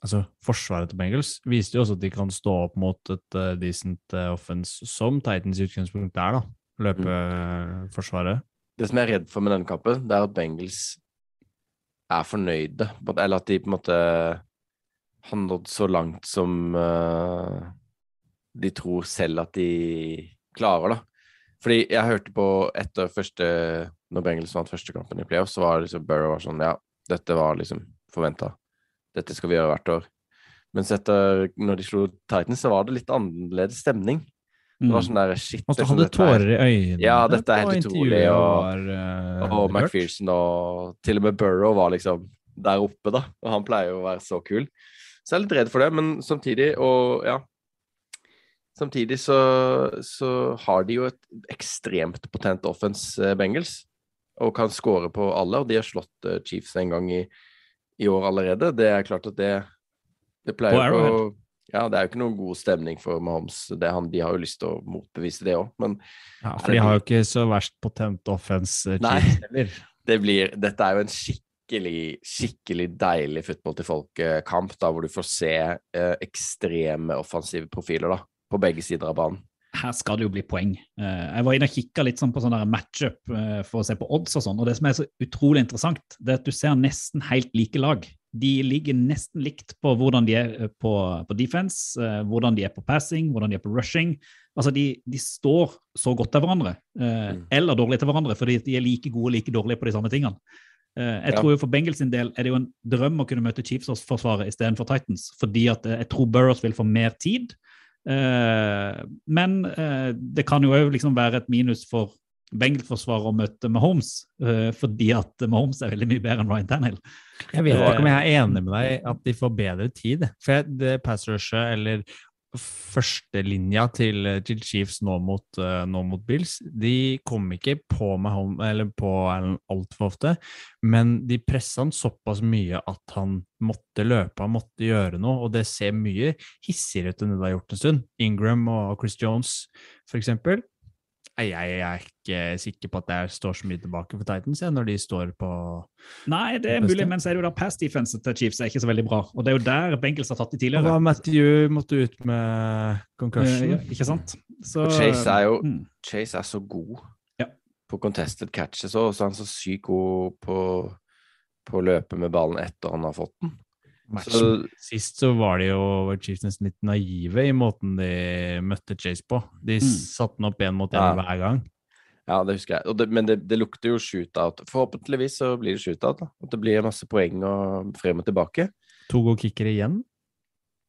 Altså, Forsvaret til Bengals viste jo også at de kan stå opp mot et uh, decent uh, offense, som Titans i utgangspunktet er, da. Løpeforsvaret. Det som jeg er redd for med denne kampen, det er at Bengals er fornøyde, eller at de på en måte har nådd så langt som eh, de tror selv at de klarer, da. Fordi jeg hørte på etter første Når Bengels vant første kampen i playoff, så var liksom Burrow var sånn Ja, dette var liksom forventa. Dette skal vi gjøre hvert år. Mens etter når de slo Titans, så var det litt annerledes stemning. Det var Mm. sånn der shit Og så liksom, hadde er- tårer i øynene. Ja, dette er helt utrolig, og- eh, Og. McPherson og til og med Burrow var liksom der oppe, da. Og han pleier jo å være så kul. Så jeg er litt redd for det, men samtidig, og ja Samtidig så, så har de jo et ekstremt potent offense, Bengels, Bengals, og kan score på alle. Og de har slått eh, Chiefs en gang i, i år allerede. Det er klart at det Det pleier å Ja, det er jo ikke noen god stemning for Mahomes. Det, han, de har jo lyst til å motbevise det òg, men Ja, for de har jo ikke så verst potent offense, eh, Nei. Det blir, dette er jo en skikkelig, skikkelig deilig football til folk-kamp, da, hvor du får se eh, ekstreme offensive profiler da, på begge sider av banen. her skal det jo bli poeng. Eh, Jeg var inne og kikka litt sånn på sånn matchup eh, for å se på odds og sånn, og det som er så utrolig interessant, det er at du ser nesten helt like lag. De ligger nesten likt på hvordan de er eh, på, på defense, hvordan de er på passing, hvordan de er på rushing. Altså, de, de står så godt til hverandre, Mm. eller dårlig til hverandre, fordi de er like gode og like dårlige på de samme tingene. Jeg tror jo For Bengals sin del er det jo en drøm å kunne møte Chiefs-forsvaret istedenfor Titans, fordi at jeg tror Burrows vil få mer tid. Eh, men eh, det kan jo òg liksom være et minus for Bengals-forsvaret å møte Mahomes, eh, fordi at Mahomes er veldig mye bedre enn Ryan Tannehill. Jeg vet ikke om jeg er enig med deg at de får bedre tid. For det pass rushet eller førstelinja til, til Chiefs nå mot, uh, nå mot Bills, de kom ikke på, Mahom, eller på Allen altfor ofte, men de pressa han såpass mye at han måtte løpe, han måtte gjøre noe, og det ser mye hissigere ut enn det det har gjort en stund. Ingram og Chris Jones, for eksempel. Jeg er ikke sikker på at det står så mye tilbake for Titans ja, når de står på Nei, det er mulig, men så er det jo da pass defense til Chiefs er ikke så veldig bra. Og det er jo der Bengels har tatt de tidligere. Og da Matthew måtte ut med concussion. Ja, ikke sant? Så, Og Chase er jo Mm. Chase er så god Ja. på contested catches òg, så er han så sykt god på, på å løpe med ballen etter han har fått den. Matchen Så Sist så var de jo Chiefs nesten litt naive i måten de møtte Chase på. De Mm. satte den opp én mot én Ja. hver gang. Ja, det husker jeg. Og det, men det, det lukter jo shootout. Forhåpentligvis så blir det shootout. da. At det blir masse poeng og frem og tilbake. To gode kickere igjen.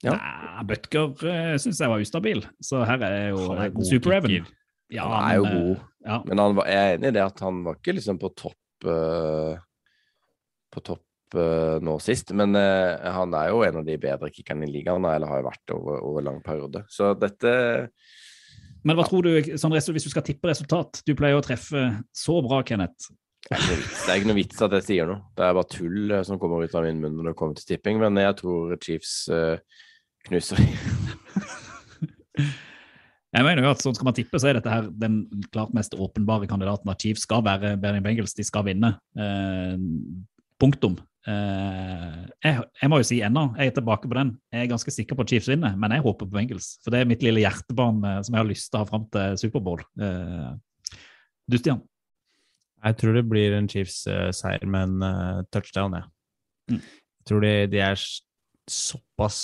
Ja. Nei, Butker uh, syns jeg var ustabil, så her er jo Han er god Super Evan. Ja, Han er jo men, eh, god. Ja. Men han var, jeg er enig i det at han var ikke liksom på topp uh, På topp eh, nå sist. Men eh, han er jo en av de bedre kickerne i ligaen, eller har vært over, over lang periode. Så dette Men hva tror du, resu- hvis du skal tippe resultat? Du pleier å treffe så bra, Kenneth. Er det er ikke noe vits at jeg sier noe. Det er bare tull eh, som kommer ut av min munn når det kommer til tipping. Men jeg tror Chiefs eh, knuser Jeg mener jo at sånn skal man tippe, så er dette her den klart mest åpenbare kandidaten at Chiefs skal være Bernie Bengals. De skal vinne. Eh, punktum. Eh, jeg, jeg må jo si ennå, jeg er tilbake på den. Jeg er ganske sikker på at Chiefs vinner, men jeg håper på Bengals. For det er mitt lille hjertebarn eh, som jeg har lyst til å ha fram til Superbowl. Eh, du, Stian? Jeg tror det blir en Chiefs-seier med en touchdown, jeg. Mm. Jeg tror de, de er såpass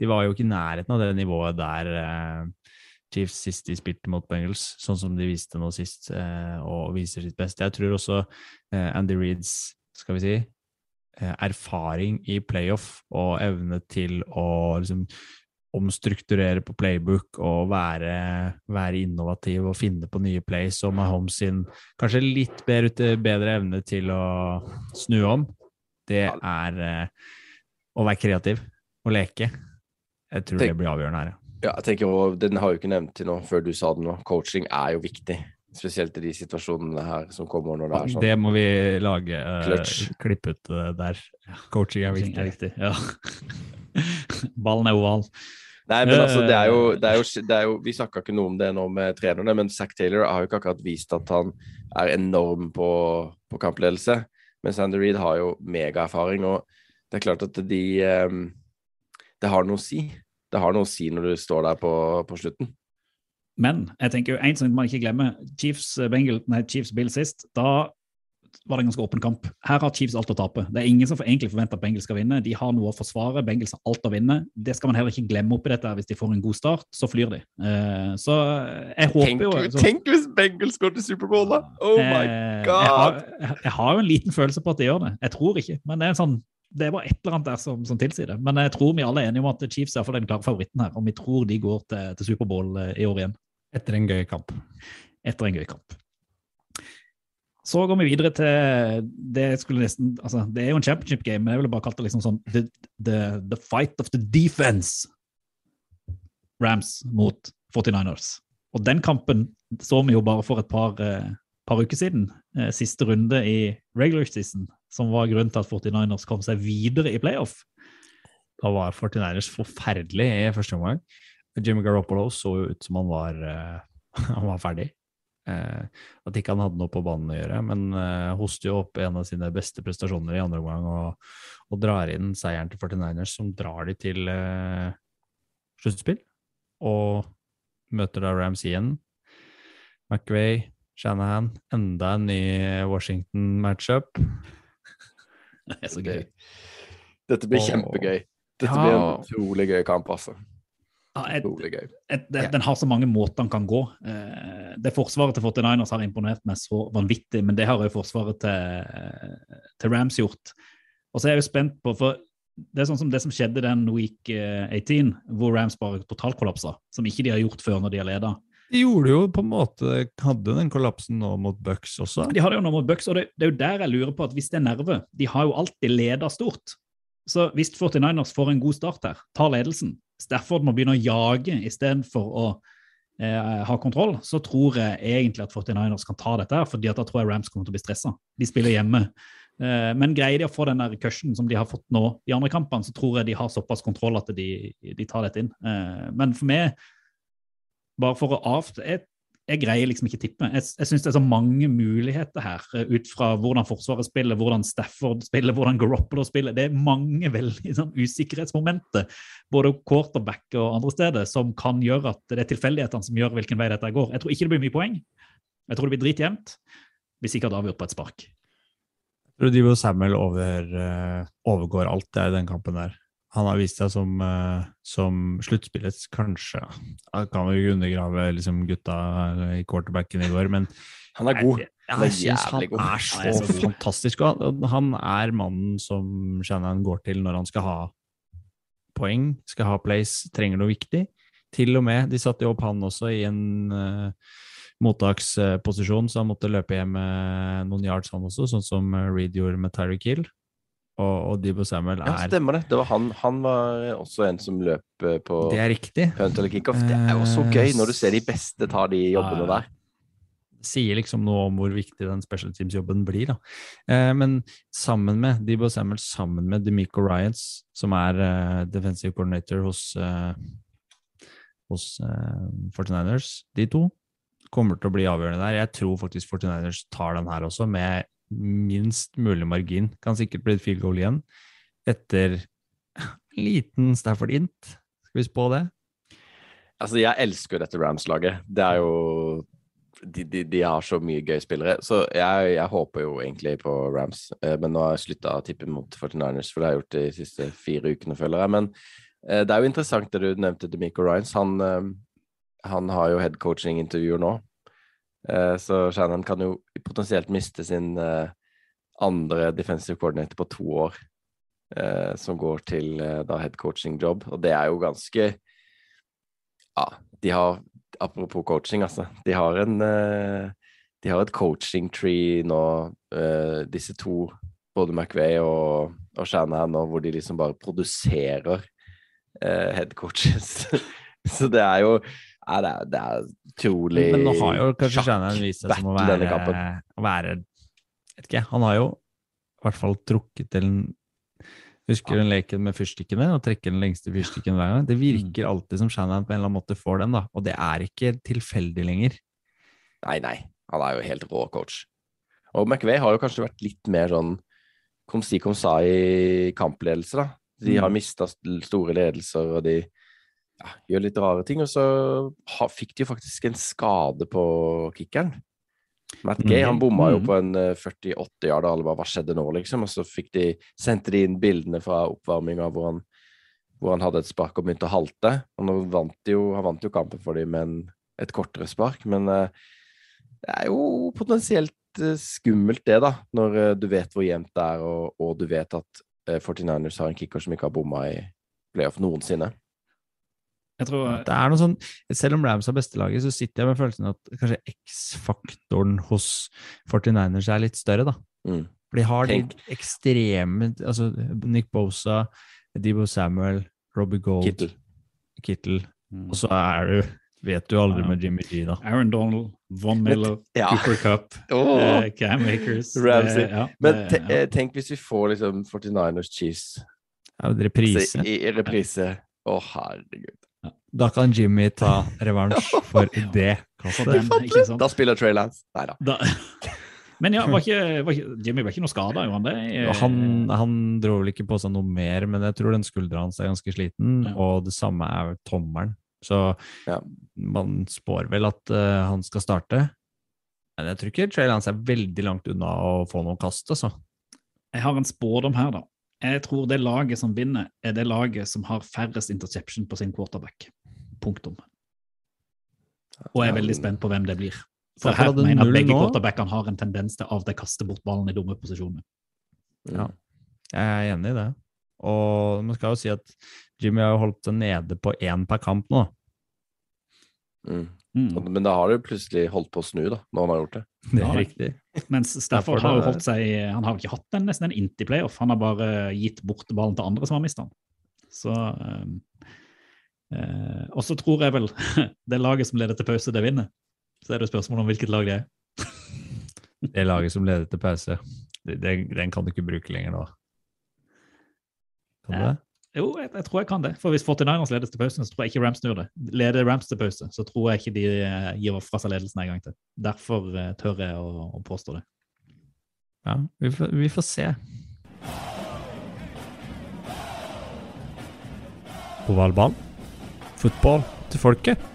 De var jo ikke i nærheten av det nivået der Chiefs sist de spilte mot Bengals, sånn som de viste nå sist, og viser sitt beste. Jeg tror også Andy Reeds, skal vi si, erfaring i playoff og evne til å liksom omstrukturere på playbook og være, være innovativ og finne på nye plays, og Mahomes sin kanskje litt bedre, bedre evne til å snu om, det er eh, å være kreativ og leke. Jeg tror Tenk- det blir avgjørende her, ja. Ja, jeg tenker også, Den har jo ikke nevnt til nå, før du sa det nå. Coaching er jo viktig. Spesielt i de situasjonene her som kommer når det er sånn. Det må vi lage, uh, klipp ut uh, der. Coaching er viktig. er viktig. Ja. Ballen er oval. Nei, men altså, det er jo, Eh. det er jo, det er jo Vi snakka ikke noe om det nå med trenerne, men Zack Taylor har jo ikke akkurat vist at han er enorm på, på kampledelse. Mens Andy Reid har jo megaerfaring, og det er klart at de um, Det har noe å si. Det har noe å si når du står der på, på slutten. Men jeg tenker jo en som man ikke glemmer. Chiefs, eh, Bengal, nei, Chiefs Bill sist, da var det en ganske åpen kamp. Her har Chiefs alt å tape. Det er ingen som egentlig forventer at Bengals skal vinne. De har noe å forsvare. Bengals har alt å vinne. Det skal man heller ikke glemme oppi dette. Hvis de får en god start, så flyr de. Eh, så jeg håper Tenk, jo så- tenk hvis Bengals går til Superbowl, da! Oh my Eh, God! Jeg har, jeg har jo en liten følelse på at de gjør det. Jeg tror ikke, men det er, en sånn, det er bare et eller annet der som, som tilsier det. Men jeg tror vi alle er enige om at Chiefs er den klare favoritten her, og vi tror de går til, til Superbowl eh, i år igjen. Etter en gøy kamp. Etter en gøy kamp. Så går vi videre til det skulle nesten, altså det er jo en championship game, men jeg ville bare kalt det liksom sånn the, the, the fight of the defense. Rams mot 49ers. Og den kampen så vi jo bare for et par, eh, par uker siden. Eh, siste runde i regular season, som var grunnen til at 49ers kom seg videre i playoff. Da var 49ers forferdelig i første omgang. Jimmy Garoppolo så jo ut som han var, eh, han var ferdig. Eh, at ikke han hadde noe på banen å gjøre, men eh, hoster jo opp en av sine beste prestasjoner i andre omgang og, og drar inn seieren til 49ers, som drar de til eh, sluttspill. Og møter da Rams igjen. McVay, Shanahan, enda en ny Washington-matchup. Det er så gøy. Dette blir og, kjempegøy. Dette Ja. blir en utrolig gøy kamp, altså. Ja, et, gøy. et, det, Den har så mange måter den kan gå. Eh, det Forsvaret til 49ers har imponert meg så vanvittig, men det har jo forsvaret til, til Rams gjort. Og så er jeg jo spent på, for det er sånn som det som skjedde den week eh, 18, hvor Rams bare totalkollapsa, som ikke de har gjort før når de har leda. De gjorde jo på en måte Hadde den kollapsen nå mot Bucks også. De hadde jo nå mot Bucks, og det, det er jo der jeg lurer på at hvis det er nerve De har jo alltid leda stort. Så hvis 49ers får en god start her, tar ledelsen, Stafford må begynne å jage istedenfor å eh, ha kontroll, så tror jeg egentlig at 49ers kan ta dette, fordi at da tror jeg Rams kommer til å bli stressa. De spiller hjemme. Eh, men greier de å få den der cushion som de har fått nå i andre kampene, så tror jeg de har såpass kontroll at de, de tar dette inn. Eh, men for meg, bare for å avt... Jeg, jeg greier liksom ikke tippe. Jeg, jeg syns det er så mange muligheter her, eh, ut fra hvordan Forsvaret spiller, hvordan Stafford spiller, hvordan Garoppolo spiller. Det er mange veldig sånn, usikkerhetsmomenter, både quarterback og andre steder, som kan gjøre at det er tilfeldighetene som gjør hvilken vei dette går. Jeg tror ikke det blir mye poeng. Jeg tror det blir dritjevnt, ikke hadde avgjort på et spark. Jeg tror Divo Samuel over, eh, overgår alt det i den kampen der. Han har vist seg som, eh, som sluttspillets kanskje Han kan ikke undergrave liksom, gutta i quarterbacken i går, men Han er god. Jeg, jeg syns han god. er så, Han er så fantastisk. god. Han er mannen som Shannon går til når han skal ha poeng, skal ha place, trenger noe viktig. Til og med, De satte jo opp han også i en uh, mottaksposisjon, så han måtte løpe hjem med noen yards, han også, sånn som eh, Reed gjorde med Tyreek Hill. Og, og Debo Samuel Ja, er stemmer det. det var han, han var også en som løp eh, på Det er riktig. punt eller kickoff. Det er jo så gøy når du ser de beste ta de jobbene Ja, ja. der. sier liksom noe om hvor viktig den special teams-jobben blir. Da. Eh, men sammen med Debo Samuel, sammen med Demico Ryans, som er eh, defensive coordinator hos, eh, hos eh, 49ers, de to kommer til å bli avgjørende der. Jeg tror faktisk 49ers tar den her også, med minst mulig margin. Kan sikkert bli et field goal igjen, etter liten Stafford int. Skal vi spå det? Altså, jeg elsker jo dette Rams-laget. Det er jo de, de, de har så mye gøye spillere. Så jeg, jeg håper jo egentlig på Rams, eh, men nå har jeg slutta å tippe mot 49ers, for det har jeg gjort de siste fire ukene, føler jeg. Men eh, det er jo interessant det du nevnte, Demico Ryans. Han, eh, han har jo headcoaching-intervjuer nå. Eh, så Shannon kan jo potensielt miste sin eh, andre defensive coordinator på to år, eh, som går til da head coaching job, Og det er jo ganske Ja, de har Apropos coaching, altså. De har en De har et coaching tree nå, disse to, både McVay og, og Shanahan nå, hvor de liksom bare produserer head coaches. Så det er jo ja, det, er, det er utrolig Men nå har jo kanskje Shannon vist seg som å være, å være Vet ikke, han har jo i hvert fall trukket til en Husker den leken med fyrstikkene? Og trekker den lengste fyrstikken hver gang. Det virker alltid som Shannon på en eller annen måte får den, da. Og det er ikke tilfeldig lenger. Nei, nei. Han er jo helt rå coach. Og McVay har jo kanskje vært litt mer sånn kom si kom sa i kampledelse, da. De har Mm. mista store ledelser, og de ja, gjør litt rare ting. Og så fikk de jo faktisk en skade på kickeren. Matt Gay han bomma jo Mm. på en eh, 48 yard, og alle bare hva skjedde nå, liksom? Og så fikk de, sendte de inn bildene fra oppvarminga hvor hvor han hadde et spark og begynte å halte. Og nå vant de jo, han vant jo kampen for dem med en, et kortere spark, men uh, det er jo potensielt eh, skummelt det, da, når eh, du vet hvor jevnt det er, og, og du vet at eh, 49ers har en kicker som ikke har bomma i playoff noensinne. Jeg tror Det er noe sånn, Selv om Rams har bestelaget, så sitter jeg med følelsen at kanskje X-faktoren hos 49ers er litt større, da. Mm. For de har de ekstreme altså Nick Bosa, Debo Samuel, Robbie Gold, Kittel. Kittel. Mm. Og så er du Vet du aldri Ja. med Jimmy G, da. Aaron Donald, Von Miller, Ja. Cooper Cup, oh. eh, Cam Akers Ramsey. det- ja, Men te ja. eh, tenk hvis vi får liksom 49ers Cheese. Ja, reprise. altså, i, i reprise. Å, herregud. Da kan Jimmy ta revansj for det kastet. Da spiller Trey Lance. Nei da. Da, men ja, var ikke, var ikke, Jimmy var ikke noe skada, gjorde han det? Han, han dro vel ikke på seg noe mer, men jeg tror den skuldra hans er ganske sliten, Ja. og det samme er tommelen. Så Ja. man spår vel at uh, han skal starte. Men jeg tror ikke Trey Lance er veldig langt unna å få noen kast, altså. Jeg har en spådom her, da. Jeg tror det laget som vinner, er det laget som har færrest interception på sin quarterback. Punktum. Og jeg er veldig spent på hvem det blir. For her mener jeg at begge quarterbackene har en tendens til av å kaste bort ballen i dumme posisjoner. Ja. Jeg er enig i det. Og man skal jo si at Jimmy har jo holdt seg nede på én per kamp nå. Mm. Mm. Men da har det plutselig holdt på å snu, da, når han har gjort det. Det er Ja, riktig. Mens Stafford har jo holdt seg Han har jo ikke hatt en, nesten en inti-playoff. Han har bare gitt bort ballen til andre som har mistet den. Så um, og så tror jeg vel det laget som leder til pause, det vinner. Så er det spørsmål om hvilket lag det er. Det laget som leder til pause, det, det, den kan du ikke bruke lenger nå. Kan du det? Jo, jeg, jeg tror jeg kan det. For hvis 49ers ledes til pausen, så tror jeg ikke Rams snur det. Leder Rams til pause, så tror jeg ikke de eh, gir fra seg ledelsen en gang til. Derfor eh, tør jeg å, å påstå det. Ja, vi får, vi får se. Ovalball. Fotball til folket.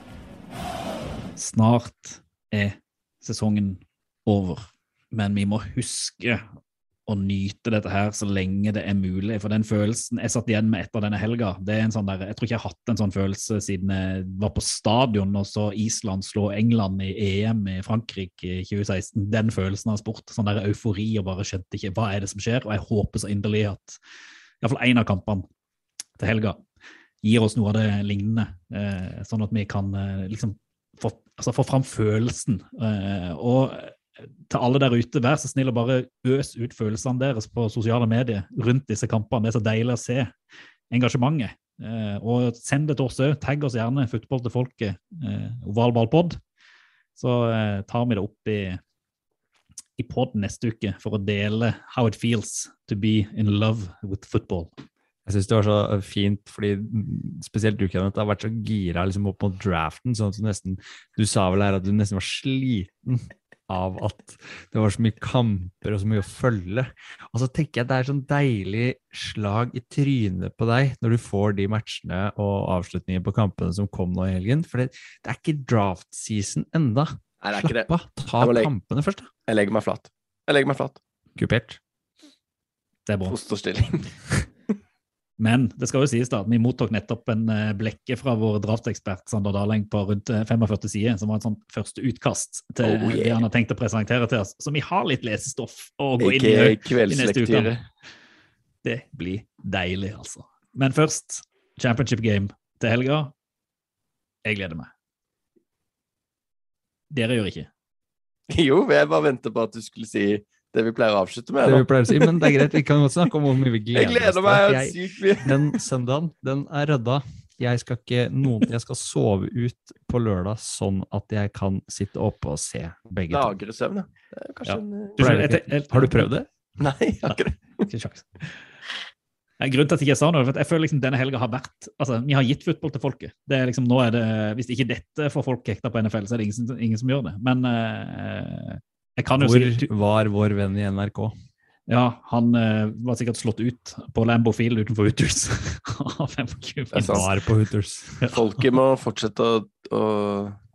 Snart er sesongen over, men vi må huske å nyte dette her så lenge det er mulig. For den følelsen jeg satt igjen med etter denne helga, det er en sånn der, jeg tror ikke jeg har hatt en sånn følelse siden jeg var på stadion og så Island slå England i EM i Frankrike i 2016. Den følelsen av sport. Sånn der eufori og bare skjønte ikke hva er det som skjer. Og jeg håper så inderlig at iallfall én av kampene til helga gir oss noe av det lignende, eh, sånn at vi kan eh, liksom få, altså, få fram følelsen. Eh, og til alle der ute, vær så snill og bare øs ut følelsene deres på sosiale medier rundt disse kampene. Det er så deilig å se engasjementet. Eh, og send det til oss òg. Tagg oss gjerne 'Fotball til folket', eh, ovalballpod. Så eh, tar vi det opp i, i pod neste uke for å dele how it feels to be in love with football. Jeg syns det var så fint, fordi spesielt du, Kenneth, har vært så gira liksom, opp mot draften. sånn at Du nesten, du sa vel her at du nesten var sliten av at det var så mye kamper og så mye å følge. Og så tenker jeg det er sånn deilig slag i trynet på deg når du får de matchene og avslutningene på kampene som kom nå i helgen. For det, det er ikke draft season enda. Nei, det. Slapp av. Ta legge- kampene først, da. Jeg legger meg flat. Jeg legger meg flat. Kupert. Det er bra. Fosterstilling. Men det skal jo sies da, at vi mottok nettopp en eh, blekke fra vår draftekspert Sander Daleng på rundt eh, 45 sider, som var et sånt første utkast til Oh, yeah. det han har tenkt å presentere til oss. Så vi har litt lesestoff å gå inn i. I neste uke. Det blir deilig, altså. Men først championship game til helga. Jeg gleder meg. Dere gjør ikke. Jo, jeg bare venter på at du skulle si det vi pleier å avslutte med. Det vi pleier å si, men det er greit. Vi kan godt snakke om hvor mye vi gleder Jeg gleder oss meg til. sykt mye. Den søndagen, den er rydda. Jeg skal ikke noen Jeg skal sove ut på lørdag, sånn at jeg kan sitte oppe og se begge to. Lagre søvn, ja. En Du etter, jeg- Har du prøvd det? Nei, jeg har ikke det. Ikke sjans. Grunnen til at jeg ikke sa noe, for at jeg føler liksom denne helga har vært altså, Vi har gitt fotball til folket. Det er liksom, nå er det, Hvis ikke dette får folk hekta på NFL, så er det ingen, som- ingen som gjør det. Men eh, jeg kan jo si var vår venn i NRK? Ja, han uh, var sikkert slått ut på Lambo Field utenfor Hooters. av 25 er sant. Var på Hooters. Folket må fortsette å, å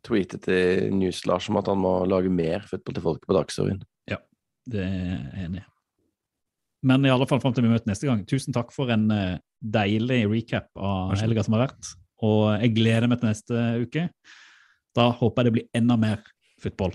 tweete til News-Lars om at han må lage mer fotball til folket på Dagsrevyen. Det er jeg enig i. Men i alle fall fram til vi møtes neste gang, tusen takk for en uh, deilig recap av helga som har vært. Og jeg gleder meg til neste uke. Da håper jeg det blir enda mer fotball